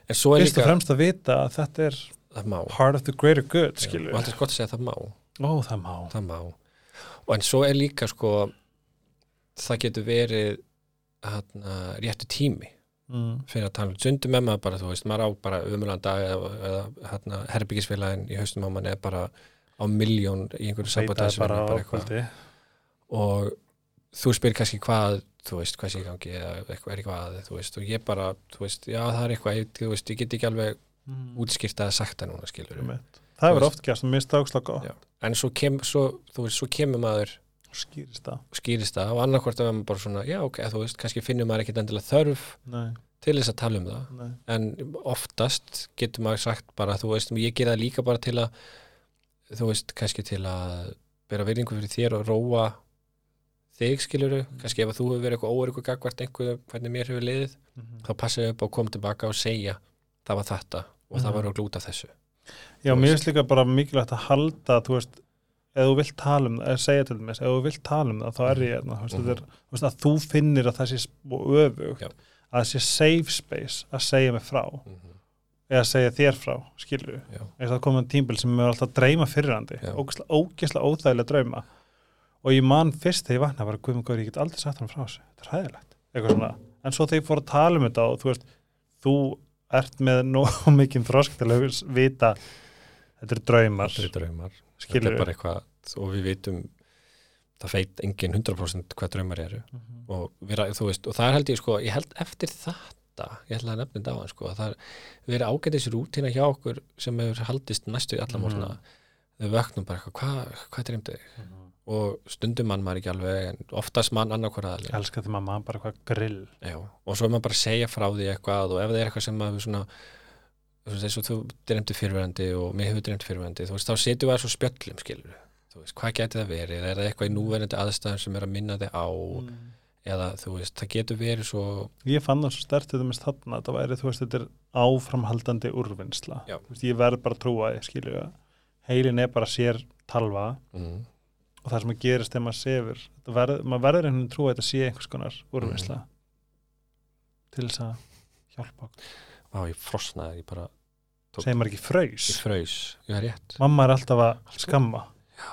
en fyrst og fremst að vita að þetta er það má. Part of the greater good, skilur og alltaf gott að segja að það má. Ó, það má. Það má. Og en svo er líka sko það getur verið hana, réttu tími mm. fyrir að tala um sundum með maður bara, þú veist, maður á bara umöðan dag eða, eða herbyggisfélagin í haustum á mann er bara á miljón í einhverju kvöldi og þú spyr kannski hvað þú veist, hvað sé í gangi eða eitthvað er eitthvað þú veist, og ég bara, þú veist, já það er eitthvað ég, þú veist, ég get ekki alveg mm. útskýrt að sagt það núna, skilur. Það hefur oft gæst og mér finnst það gott Já. en svo, kem, svo, þú veist, svo kemur maður skýrist það og og annarkvort að maður bara svona, já ok, þú veist, kannski finnur maður ekkit endilega þörf Nei, til þess að tala um það nei. en oftast getur maður sagt bara, þú veist, ég gera það líka bara til að þú veist, kannski til að bera virðingu fyrir þér og róa þig skiluru, kannski ef að þú hefur verið eitthvað óöryggur gagvart einhver, hvernig mér hefur liðið Mhm. þá passa ég upp á að koma tilbaka og segja það var þetta og það Mhm. var að glúta þessu Já, mér finnst líka bara mikilvægt að halda þú veist, ef þú vilt tala um það eða segja til dæmis, ef þú vilt tala um það þá er ég hérna, þú veist, Mhm. þetta er, þú veist, að þú finnir að það sé og öfugt, Já. að það sé safe space að segja mig frá eða segja þér frá, skilur Já. eða það komið tímbil sem er alltaf að dreyma fyrirrandi, Já. ógislega, óþægilega drauma og ég man fyrst þegar ég vakna bara, guðmur góður, ég get aldrei sagt hann frá þessu þetta er hæðilegt, en svo þegar ég fór að tala um þetta og þú veist þú ert með nóg mikið þrosk til að vita. Þetta eru draumar, þetta er draumar. Þetta er bara eitthvað og við vitum það feit engin 100% hvað draumar eru. Mhm. og, vera, veist, og það er held ég sko, ég held eftir þetta ég held að nefna þetta á hann sko, að það er verið ágætis rútína hjá okkur sem hefur haldist næstu í alla Mhm. morgna. Þau vöknum bara eitthvað, hvað, hvað dreymdi þig og stundum mann maður ekki alveg en oftast mann annarkvara aðli Ég elska því mamma bara eitthvað grill. Já, og svo er maður bara að segja frá því eitthvað og ef það er eitthvað sem maður svona eins og þú dreymdi fyrirverandi og mér hefur dreymt fyrirverandi, þú veist, þá setjum við að svo spjöllum skilur, þú veist, hvað geti það verið? Er það eitthvað í núverandi aðstæðum sem er að minna þig á? Eða þú veist, það getur verið svo Ég fann það svo stert þetta með þarna þetta væri, þú veist, þetta er áframhaldandi úrvinnsla. Já. Þú veist, ég verð bara að trúa að heilin er bara sér talva. Mm, og það sem að gerist þegar maður sefur verð, maður verður einhvern veginn að trúa að þetta sé einhvers konar úrvinnsla til þess að hjálpa okkur. Á, ég frosnaði, ég bara segir maður ekki ég har rétt. Mamma er alltaf að skamma. Já.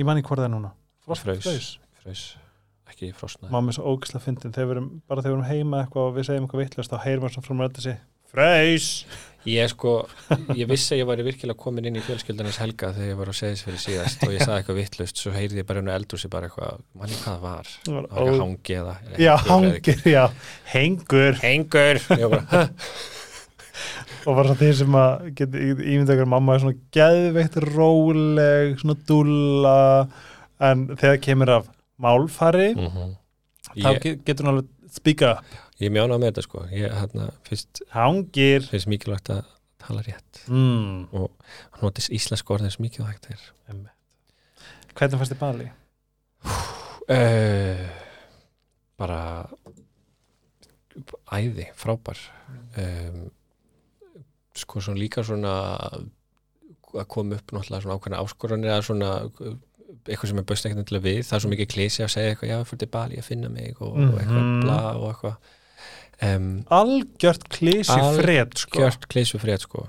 ég man ekki hvort það er núna. Fraus. fraus. fraus, ekki frosnaði. Mamma er svo ógislega fyndin. Þegar við erum, bara þegar við erum heima eitthvað og við segjum eitthvað vittlust þá heyrum við svona frá mér þetta sé fraus Ég sko, ég vissi að ég væri virkilega komin inn í fjölskyldanis helga þegar ég var á seðisfyrir síðast og ég sagði eitthvað vittlust svo heyrði ég bara einu eldur sér bara eitthvað manni hvað það var, Það var það eitthvað hangi eða já, hangir, já, hengur. Hengur. Bara, og var svona þeir sem að geti ímynda ykkur mamma er svona geðveitt róleg, svona dúlla. En þegar kemur af málfari Mhm. þá Ég, get- getur hún alveg speaka up. Ég mjána með þetta sko. Ég hérna, fyrst, hangir. fyrst mikilvægt að tala rétt. Mm. og hann notist íslensk orðið sem mikið hægt er. Hvernig fannst þið Bali? uh, bara æði, frábær. Um, sko svona líka svona að koma upp náttúrulega svona ákveðna áskoranir eða svona eitthvað sem er bauðst ekkert endilega við. Það er svo mikið klísi að segja eitthvað já, fyrir til Bali að finna mig og, og eitthvað Mhm. bla og eitthvað um, algjört Algjört fred sko. gjört klísi fyrir sko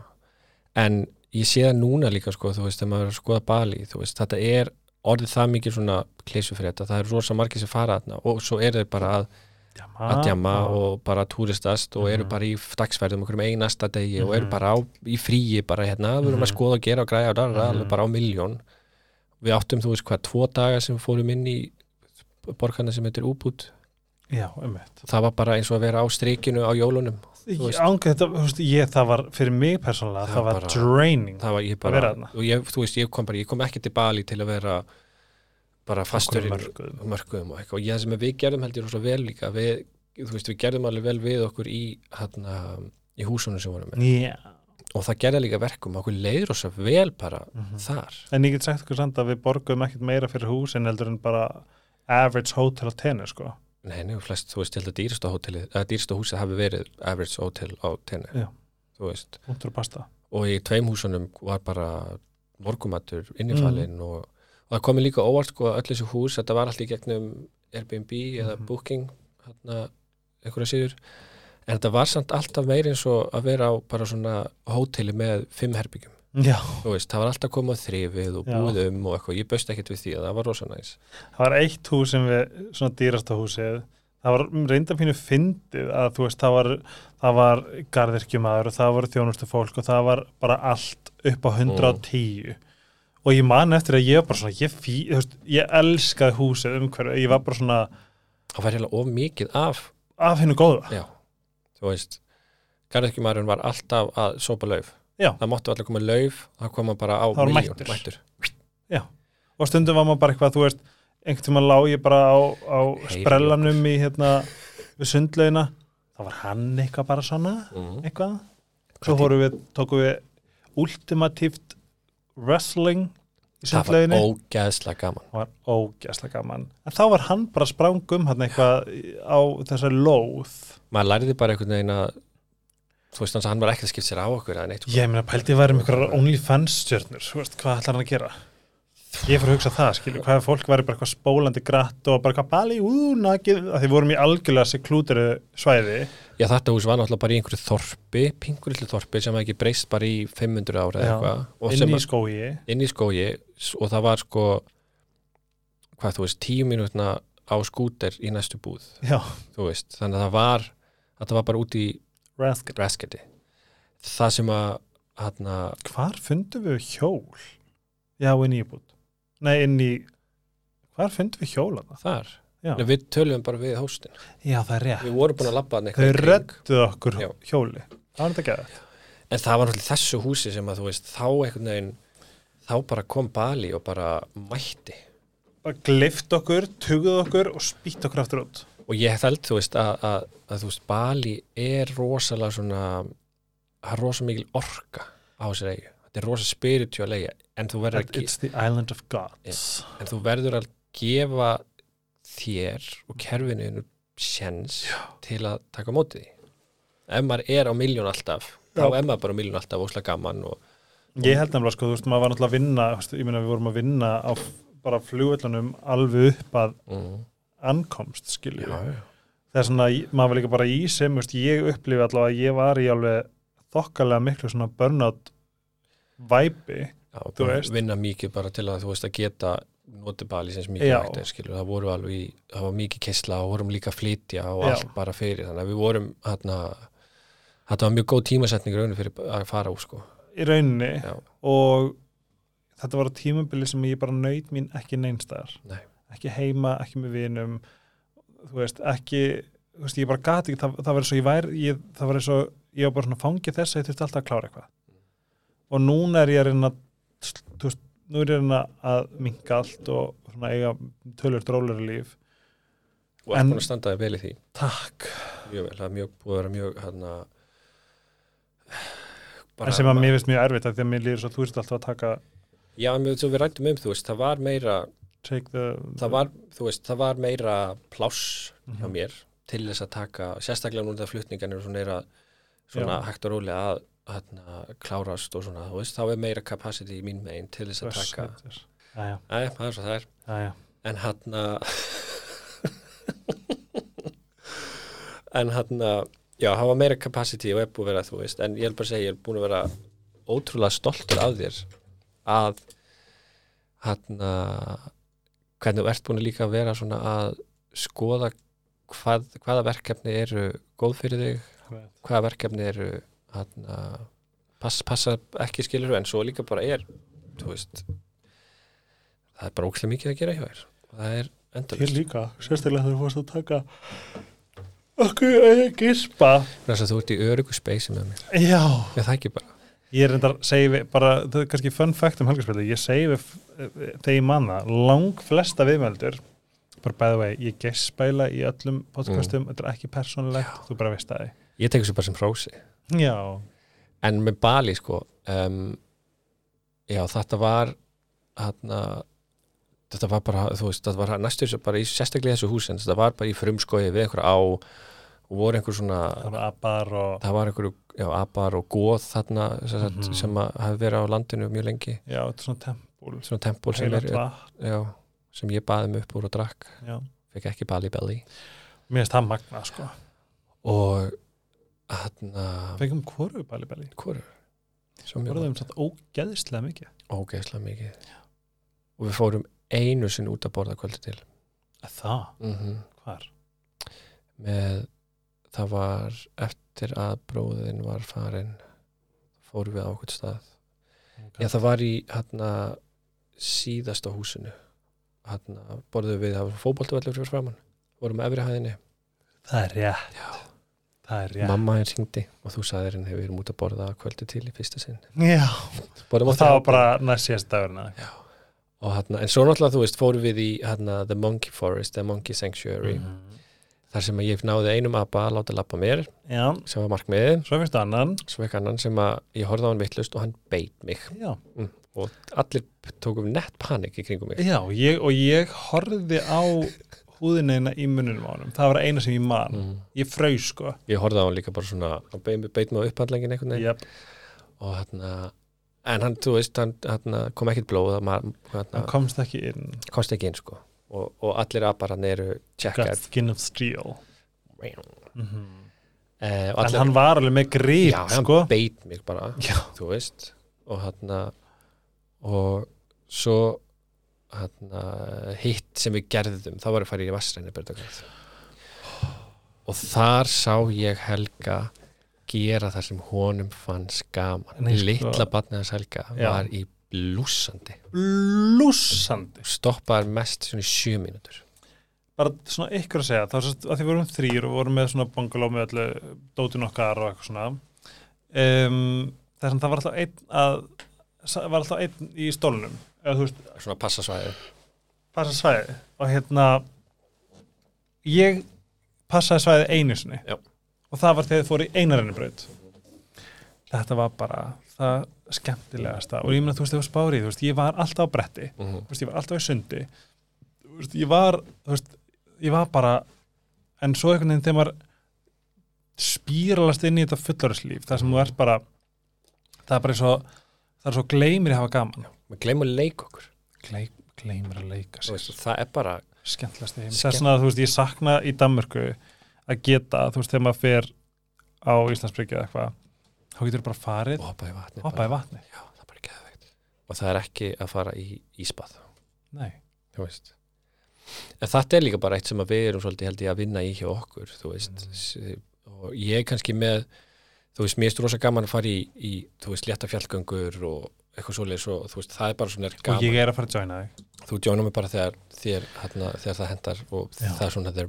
en ég sé það núna líka sko þú veist, þegar maður er að skoða Bali veist, þetta er orðið það mikið svona klísu fyrir þetta, það er rosa margir sem fara þarna og svo eru þeir bara að Djama. að djama og bara túristast og eru Mhm. bara í dagsverðum okkur um einasta degi og eru Mhm. bara á, í fríi bara hérna, við erum að Mhm. skoða og gera og græja og darra, Mhm. alveg bara á miljón við áttum, þú veist hvað, tvo daga sem fórum inn í borgarna sem heitir Úbút já, það var bara eins og að vera á strikinu á jólunum. Ánga, þetta, þú veist, ég, það var fyrir mig persónulega, Það það, var bara- draining það var ég Að vera bara, þarna. og ég, þú veist, ég kom bara ég kom ekki til Bali til að vera bara fastur í mörkuðum. mörkuðum og eitthvað og ég, sem við gerðum held ég rosa vel líka við, þú veist, við gerðum alveg vel við okkur í, hérna, í húsunum sem vorum Já, og það gerði líka verkum okkur leiður að vel bara Mhm. þar En ég get sagt ykkur samt að við borgum ekkert meira fyrir húsin heldur en bara average hotel á tenni sko. Nei, nei, flest, þú veist, ég held að dýrasta húsið hafi verið average hotel á tenni, þú veist. Og í tveim húsunum var bara morgumatur innifalinn og, og það komi líka óvart sko öll þessi hús, þetta var allt í gegnum Airbnb eða Mhm. Booking hérna, einhverja síður. En þetta var samt alltaf meiri eins og að vera á bara svona hóteli með fimm þú veist, það var alltaf komið á þrifið og Já. búið um og eitthvað. Ég böst ekkert við því að það var rosa næs. Það var eitt hús sem við, svona dýrasta húsið, það var reynda pínu fyndið að þú veist, það var, það var garðirkjumadur og það voru þjónustu fólk og það var bara allt upp á 110 og ég man eftir að ég var bara svona, ég, fí, þú veist, ég elskaði húsið umhverju, ég var bara svona það var heila of mikið af af hennu góða. já, þú veist garðekjumærin var alltaf að sópa lauf Já. það máttu allir koma lauf það koma bara á milljón, mættur. mættur. og stundum var maður bara eitthvað, þú veist einhvern tímann lá ég bara á, á sprellanum í hérna við sundlaugina, þá var hann eitthvað bara svona, Mm. eitthvað svo fórum við, tókum við ultimatíft wrestling í það var ógeðslega gaman það var ógæslega gaman en þá var hann bara sprangum hann eitthvað á þessari lóð maður læriði bara einhvern veginn að þú veist hans að hann var ekki að skipt sér á okkur sko. ég meina að væri með einhverjar OnlyFans stjörnur, hvað ætlar hann að gera? Ég fyrir að hugsa það, skilju, hvað ef fólk væri bara eitthvað spólandi gratt og bara eitthvað bali, ú, nakið, að því vorum í algjörlega seklúteri svæði. Já þetta hús var náttúrulega bara í einhverju þorpi pingur litlu þorpi sem ekki breyst bara í 500 ára eða eitthvað. Inn í að- skói inn í skógi og það var sko hvað þú veist, tíu mínútna á skúter í næstu búð. Já, þú veist, þannig að það var þetta var bara út í rasket rasketi það sem að hérna, hvar fundum við hjól? Já, inn í búð nei, inn í hvar fundum við hjól að þar, já, Nei, við töluðum bara við hóstin. Já það er rétt. Við vorum búin að labba hann þau redduð okkur Já. hjóli. Það var þetta geða en það var náttúrulega þessu húsi sem að þú veist þá einhvern veginn þá bara kom Bali og bara mætti. Bara glift okkur, tuguð okkur og spýtt okkur aftur út og ég held þú veist að, að, að þú veist Bali er rosalega svona það er rosa mikil orka á þessari eigu þetta er rosa spiritual eiga en þú verður að, ge- it's the island of gods. En þú verður að gefa þér og kerfinu sjens til að taka á móti því. Ef maður er á miljón alltaf þá er maður bara á miljón alltaf óslega gaman og Ég held nefnilega, sko, þú veist, maður var náttúrulega að vinna, ég meina við vorum að vinna á bara flugvöllunum alveg upp að mm, ankomst, skilju. Það er svona, maður var líka bara í sem, veist, ég upplifi allavega að ég var í alveg þokkalega miklu svona burnout væpi. vinna mikið bara til að þú veist að geta notið Bali sem mikið hægt er skilur, það voru alveg í, það var mikið kessla og vorum líka flytja og Já. allt bara fyrir þannig að við vorum hérna þetta var mjög góð tímasetning rauninu fyrir að fara úr sko Í rauninni já, og þetta var tímabili sem ég bara naut mín ekki neinstæðar. Nei. Ekki heima, ekki með vinum, þú veist, ekki, þú veist, ég bara gati ekki, það, það var eins og ég væri, ég, það var eins og ég var bara svona fangið þess að ég þurfti alltaf að klára eitthvað. Og núna er ég að reyna, þú veist, nú er ég að reyna að minka allt og svona eiga tölur drólur líf. og En- er að standa þig vel í því Takk. mjög vel, það er mjög búið að vera mjög hérna en sem að mér finnst mjög erfitt að því að mér líður svo þú veist alltaf að taka já, en við, við rættum um, þú veist, það var meira the, það var, veist, það var meira pláss hjá Mhm. mér til þess að taka, sérstaklega núna þegar flutningan eru svona, er að, svona hægt og rólega að hérna, klárast og svona, veist, þá er meira capacity í mín megin til þess að taka. Jæja, Æ, það er svo það er. Jæja. en hann en hann já, hafa meira capacity og er búið að vera þú veist, en ég held bara að segja, ég er búin að vera ótrúlega stoltur af þér að hann hvernig þú ert búin líka að vera svona að skoða hvað, hvaða verkefni eru góð fyrir þig hvaða verkefni eru hann pass, passa ekki skilur en svo líka bara er veist það er bara ókslega mikið að gera hjá þér. Það er Hér endalust líka, sérstaklega þú fórst að taka okkur gispa. Þú ert í örugu speysi með mér. Já, ég það ekki bara ég er endar segi við, bara, það er kannski fun fact um helgarspilli ég við eh, þegar ég manna lang flesta viðmeldur bara bæða vegi, ég gispaila í öllum podcastum, þetta er ekki persónulegt, þú bara veist það. Ég tek þessu bara sem hrósi. Já, en með Bali sko um, já þetta var hérna þetta var bara, þú veist, þetta var næstur bara í sérstaklega þessu húsin, þetta var bara í frumskoði við einhver á og voru einhver svona það var það var einhver, já, abar og góð þarna sem, mm Mhm. sem hafi verið á landinu mjög lengi, já, þetta er svona tempul svona tempul sem, er, já, sem ég baði mig upp úr og drakk, já. fekk ekki Bali belly. Mér finnst það magna sko. Og fengum hvoru bæli bæli hvoru sem ég voruðum satt ógeðislega mikið. Ógeðslega mikið. Og við fórum einu sinni út að borða kvöldi til. Að það, mm hvar? með það var eftir að bróðin var farin fórum við á okkur stað. Já það var í hérna síðasta húsinu. Hérna borðum við að fótboltavellur fyrir framann vorum efri hæðinni. Það er rétt. Já. það er rétt. Mamma henn hringdi og þú sagðir henn hefur verið út að borða kvöldi til í fyrsta sinn. Já, og það var bara næst síðast dagurinn og hérna, en svo náttúrulega þú veist fórum við í hérna, The Monkey Forest, The Monkey Sanctuary þar sem ég náði einum apa að láta lappa mér já, sem var markmiðið, svo finnst annan. Svo ekki annan sem að ég horfði á hann vittlust og hann beit mig. Já, og allir tókum nett panik í kringum mig. Já ég, og ég horfði á húðinina í mununum á honum. Það var eina sem ég man. Mm. ég fröys sko. Ég horfði á hann líka bara svona hann beit, beit mig á upphandlengin einhvern veginn. Yep. og hérna en hann, þú veist, hann, hann kom ekkert blóð hann hérna, komst ekki inn. komst ekki inn sko og, og allir apar hann eru got checkað skin of steel. Eh, mm og en allir, hann var alveg með grip já, hann sko. beit mig bara já, þú veist. Og hann og svo hann hitt sem við gerðum þá var að fara í Vassræni og þar sá ég Helga gera það sem honum fannst gaman. Nei, sko- litla batnið hans Helga Já. var í blúsandi lúsandi. Stoppaði mest svona í sjö mínútur. Bara svona ykkur að segja þá sérst að því vorum þrýr og vorum með svona bangaló með öllu dótin okkar og eitthvað svona um, þess að það var alltaf einn að var alltaf einn í stólnum eða þú veist, svona passasvæði passa svæði og hérna ég passaði svæði einu sinni. Já. og það var þegar þið fóru í einarinnu braut þetta var bara það skemmtilegasta. Og ég meina þú veist, þegar spárið, þú veist, ég var alltaf á bretti mm -hmm. þú veist, ég var alltaf í sundi þú veist, ég var þú veist, ég var bara en svo einhvern veginn þegar maður spíralast inn í þetta fullarislíf þar sem þú ert bara það er bara svo það er svo gleymir að hafa gaman. Við glemum að leika okkur. Gley, gleymir að leika Þú sér veist, það er bara skemmtilegast þess vegna, þú veist, ég sakna í Danmörku að geta, þú veist, þegar maður fer á Íslandsbryggja eða eitthvað þá getur bara farið, hoppa í vatni hoppa í vatni já, það og það er ekki að fara í ísbað. Nei, þú þetta er líka bara eitt sem að við erum svolítið held ég að vinna í hjá okkur þú veist. Mm. og ég er kannski með þú veist, mér er rosa gaman að fara í, í þú veist, létta fjallgöngur og eitthvað svoleiðis og þú veist, það er bara svona og gaman. ég er að fara að joina þig. Þú joinum mig bara þegar, þér, hérna, þegar það hendar og Já. það er svona the,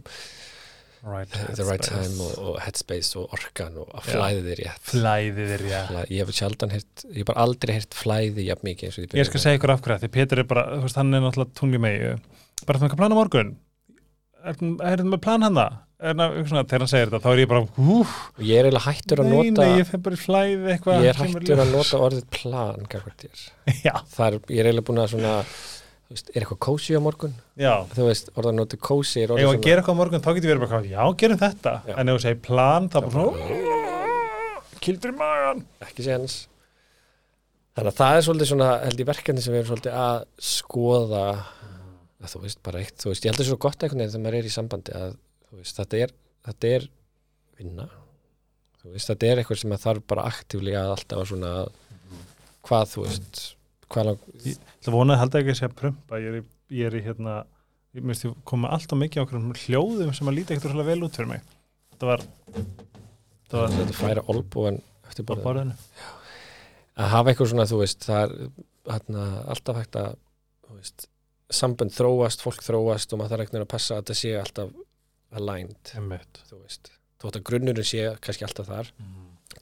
right, the right time og, og headspace og orkan og að Já. flæði þér rétt. Flæðið er ég Flæ- ég hef sjaldan heyrt, ég hef bara aldrei heyrt flæði jafn mikið eins og Ég skal segja ykkur af hverju, því Pétur er bara, þú veist, hann er náttúrulega tungli megi, bara þú með plan á morgun, er það plan hann það? Er þegar hann segir þetta, þá er ég bara, hú, ég er eiginlega hættur að nota nei, ég fer bara í flæði eitthvað. ég er hættur að nota orðið plan gagvart þér. Já, það er, ég er eiginlega búin að svona veist, er eitthvað kósi á morgun? Já, þú veist, orðan noti kósi ef að gera eitthvað á morgun, þá getur við verið bara, já, gerum þetta, Já. en ef þú segir plan, þá bara svona, kildur í magan. ekki séns. Þannig að það er svolítið svona held ég verkefni sem við erum svolítið að skoða. Að þú veist, bara eitt þú veist, ég held að það er svo gott veginn þegar maður er í sambandi að þú veist, þetta er, þetta er vinna. Þú veist, þetta er eitthvað sem þarf bara aktíflega að alltaf að svona hvað þú veist hvað lang, Það vonaði held ekki að segja prumpa, ég er í, ég er í hérna, ég myndi ég koma alltaf mikið á okkur hljóðum sem að líti ekkert svolítið vel út fyrir mig. Þetta var, þetta var þetta færa olbúan eftir borðinu. að hafa eitthvað svona, þú veist, það er hérna, alltaf hægt að þú veist, sambönd þróast, fólk þróast og maður þarf eitthvað að passa að þetta sé alltaf aligned, Einmitt. þú veist þótt að grunnurinn sé kannski alltaf þar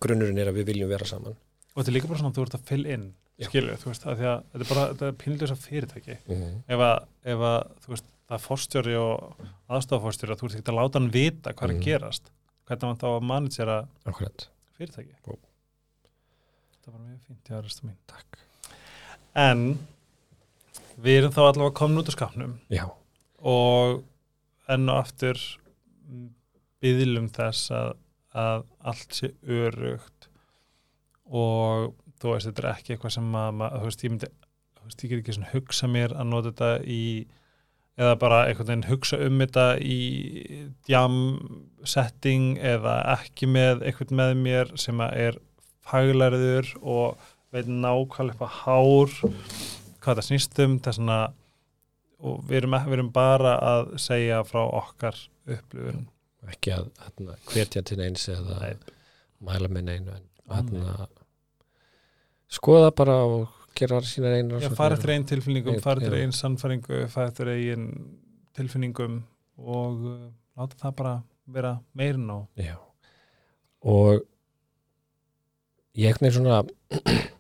grunnurinn er að við viljum vera saman Og þetta er líka bara svona að þú ert að fill in, Já. Skilur, þú veist, að því að þetta er bara, þetta er pínljósa fyrirtæki. mm -hmm. Ef að, ef að, þú veist, það er forstjóri og aðstofforstjóri að þú ert ekki að láta hann vita hvað er Mhm. að gerast. Hvernig hann þá að Akkurat fyrirtæki. þetta var mjög fínt, já, restu mín Takk. En við erum þá allavega komin út á skapnum Já, og enn og aftur byðlum þess að, að allt sé örugt og þú veist, þetta er ekki eitthvað sem að, þú veist, ég myndi þú veist, ég get ekki svona hugsa mér að nota þetta í eða bara einhvern veginn hugsa um þetta í jam setting eða ekki með einhvern með mér sem að er faglæriður og veit nákvæmlega eitthvað hár hvað það snýst um það er svona og við erum, við erum bara að segja frá okkar upplifun ekki að hérna, hvetja til eins eða Nei. mæla með neinu en hérna, skoða bara og gera sína einu Já, fara eftir einn tilfinningum, fara eftir einn sannfæringu, fara eftir einn tilfinningum og uh, láta það bara vera meirin og Já. og ég er svona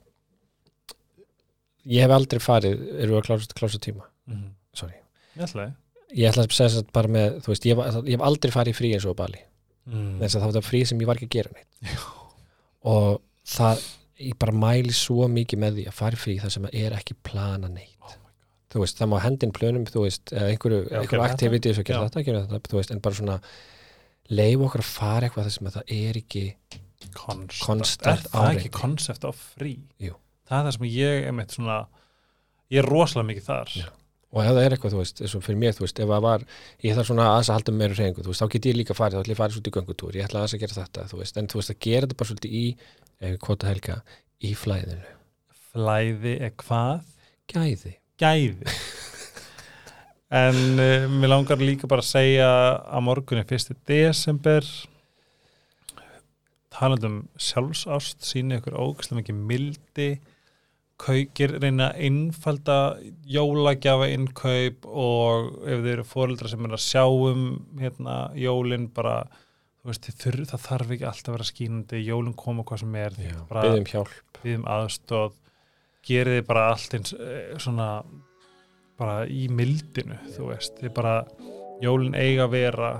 ég hef aldrei farið eru að klása, tíma? Mm. sorry. Ég ætla ég ætla að segja þetta bara með veist, ég, hef- ég hef aldrei farið frí eins og á Bali. Mm. þess að það var þetta frí sem ég var ekki að gera neitt. Og það ég bara mæli svo mikið með því að fara frí þar sem er ekki plana neitt Oh þú veist, það má hendin plönum þú veist, eða einhverju, einhverju gera aktiviti og gera Já. þetta, gera þetta, þú veist, en bara svona leif okkur að fara eitthvað þar sem að það er ekki Konstant, Konstant Er það áreiti. ekki konsept á frí? Jú. Það er það sem ég er meitt svona ég er rosalega mikið þar Já. og ef það er eitthvað, þú veist, eins og fyrir mér, þú veist ef það var, ég þarf svona aðeins að halda meira reyningu, þú veist, þá get ég líka farið, þá ætla ég fara svolítið í göngutúr, ég ætla aðeins að gera þetta, þú veist, en þú veist, að gera þetta bara svolítið í, kvota helga, í flæðinu, Flæði er hvað? gæði, Gæði En uh, mér langar líka bara að segja að morgun er 1. desember talandum sjálfsást síni ykkur ógæslega mikið mildi kaukir reyna einfalda jólagjafa innkaup og ef þeir eru fóreldra sem er að sjá um hérna, jólin bara veist, þurr, það þarf ekki alltaf að vera skínandi jólin koma hvað sem er byggðum hjálp, við um aðstóð gerið þið bara allt eins eh, svona bara í mildinu þú veist, þið bara jólin eiga að vera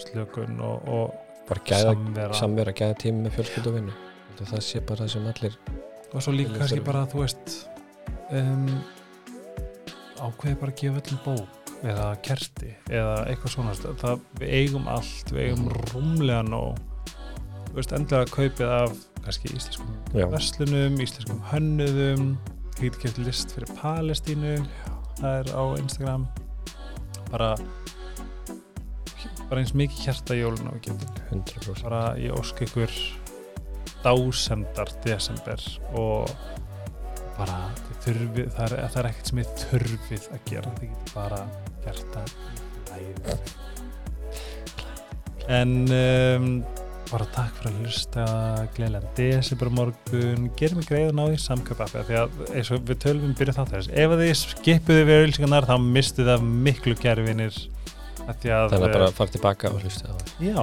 slökun og, og bara gæða, samvera. samvera, gæða tími með fjölskyldu og vinnu, það sé bara það sem allir, og svo líka kannski bara þú veist um, ákveði bara að gefa öllum bók eða kerti eða eitthvað svona. Það, við eigum allt, við eigum rúmlega nóg. Þú veist, endilega kaupið af kannski íslenskum já, verslunum, íslenskum hönnuðum ég get kert list fyrir Palestínu það er á Instagram. Bara bara eins mikið hjarta jólun og við getum. 100% bara ég ósk ykkur dásemdar desember og bara þurfið, það er, það er ekkert sem þið þurfið að gera. Þið getur bara læði en um, bara takk fyrir að hlusta gleðilega desember á morgun. Gerum við greiðan á því samköp appi því að eins og við tölum um byrja þátt þess ef þið skipuðu við auðlýsingarnar þá mistu það miklu að þannig að bara fara tilbaka og hlusta það. Já,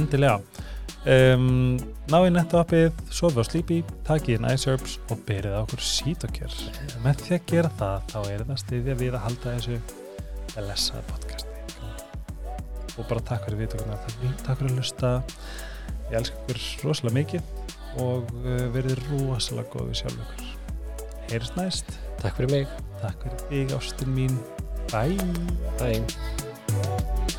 endilega um, Náðu í netto appið Sofi og slípi, takið inn iSerbs og byrjið á okkur sítokjör. Með því að gera það, þá er það stiðja við að halda þessu lesa podcasti. Og bara takk fyrir viðtökuna takk, takk fyrir að lusta ég elska ykkur rosalega mikið og uh, verið rosalega góð við sjálf ykkur. Heyrst næst. Takk fyrir mig, Takk fyrir þig ástin mín. Bye. Bye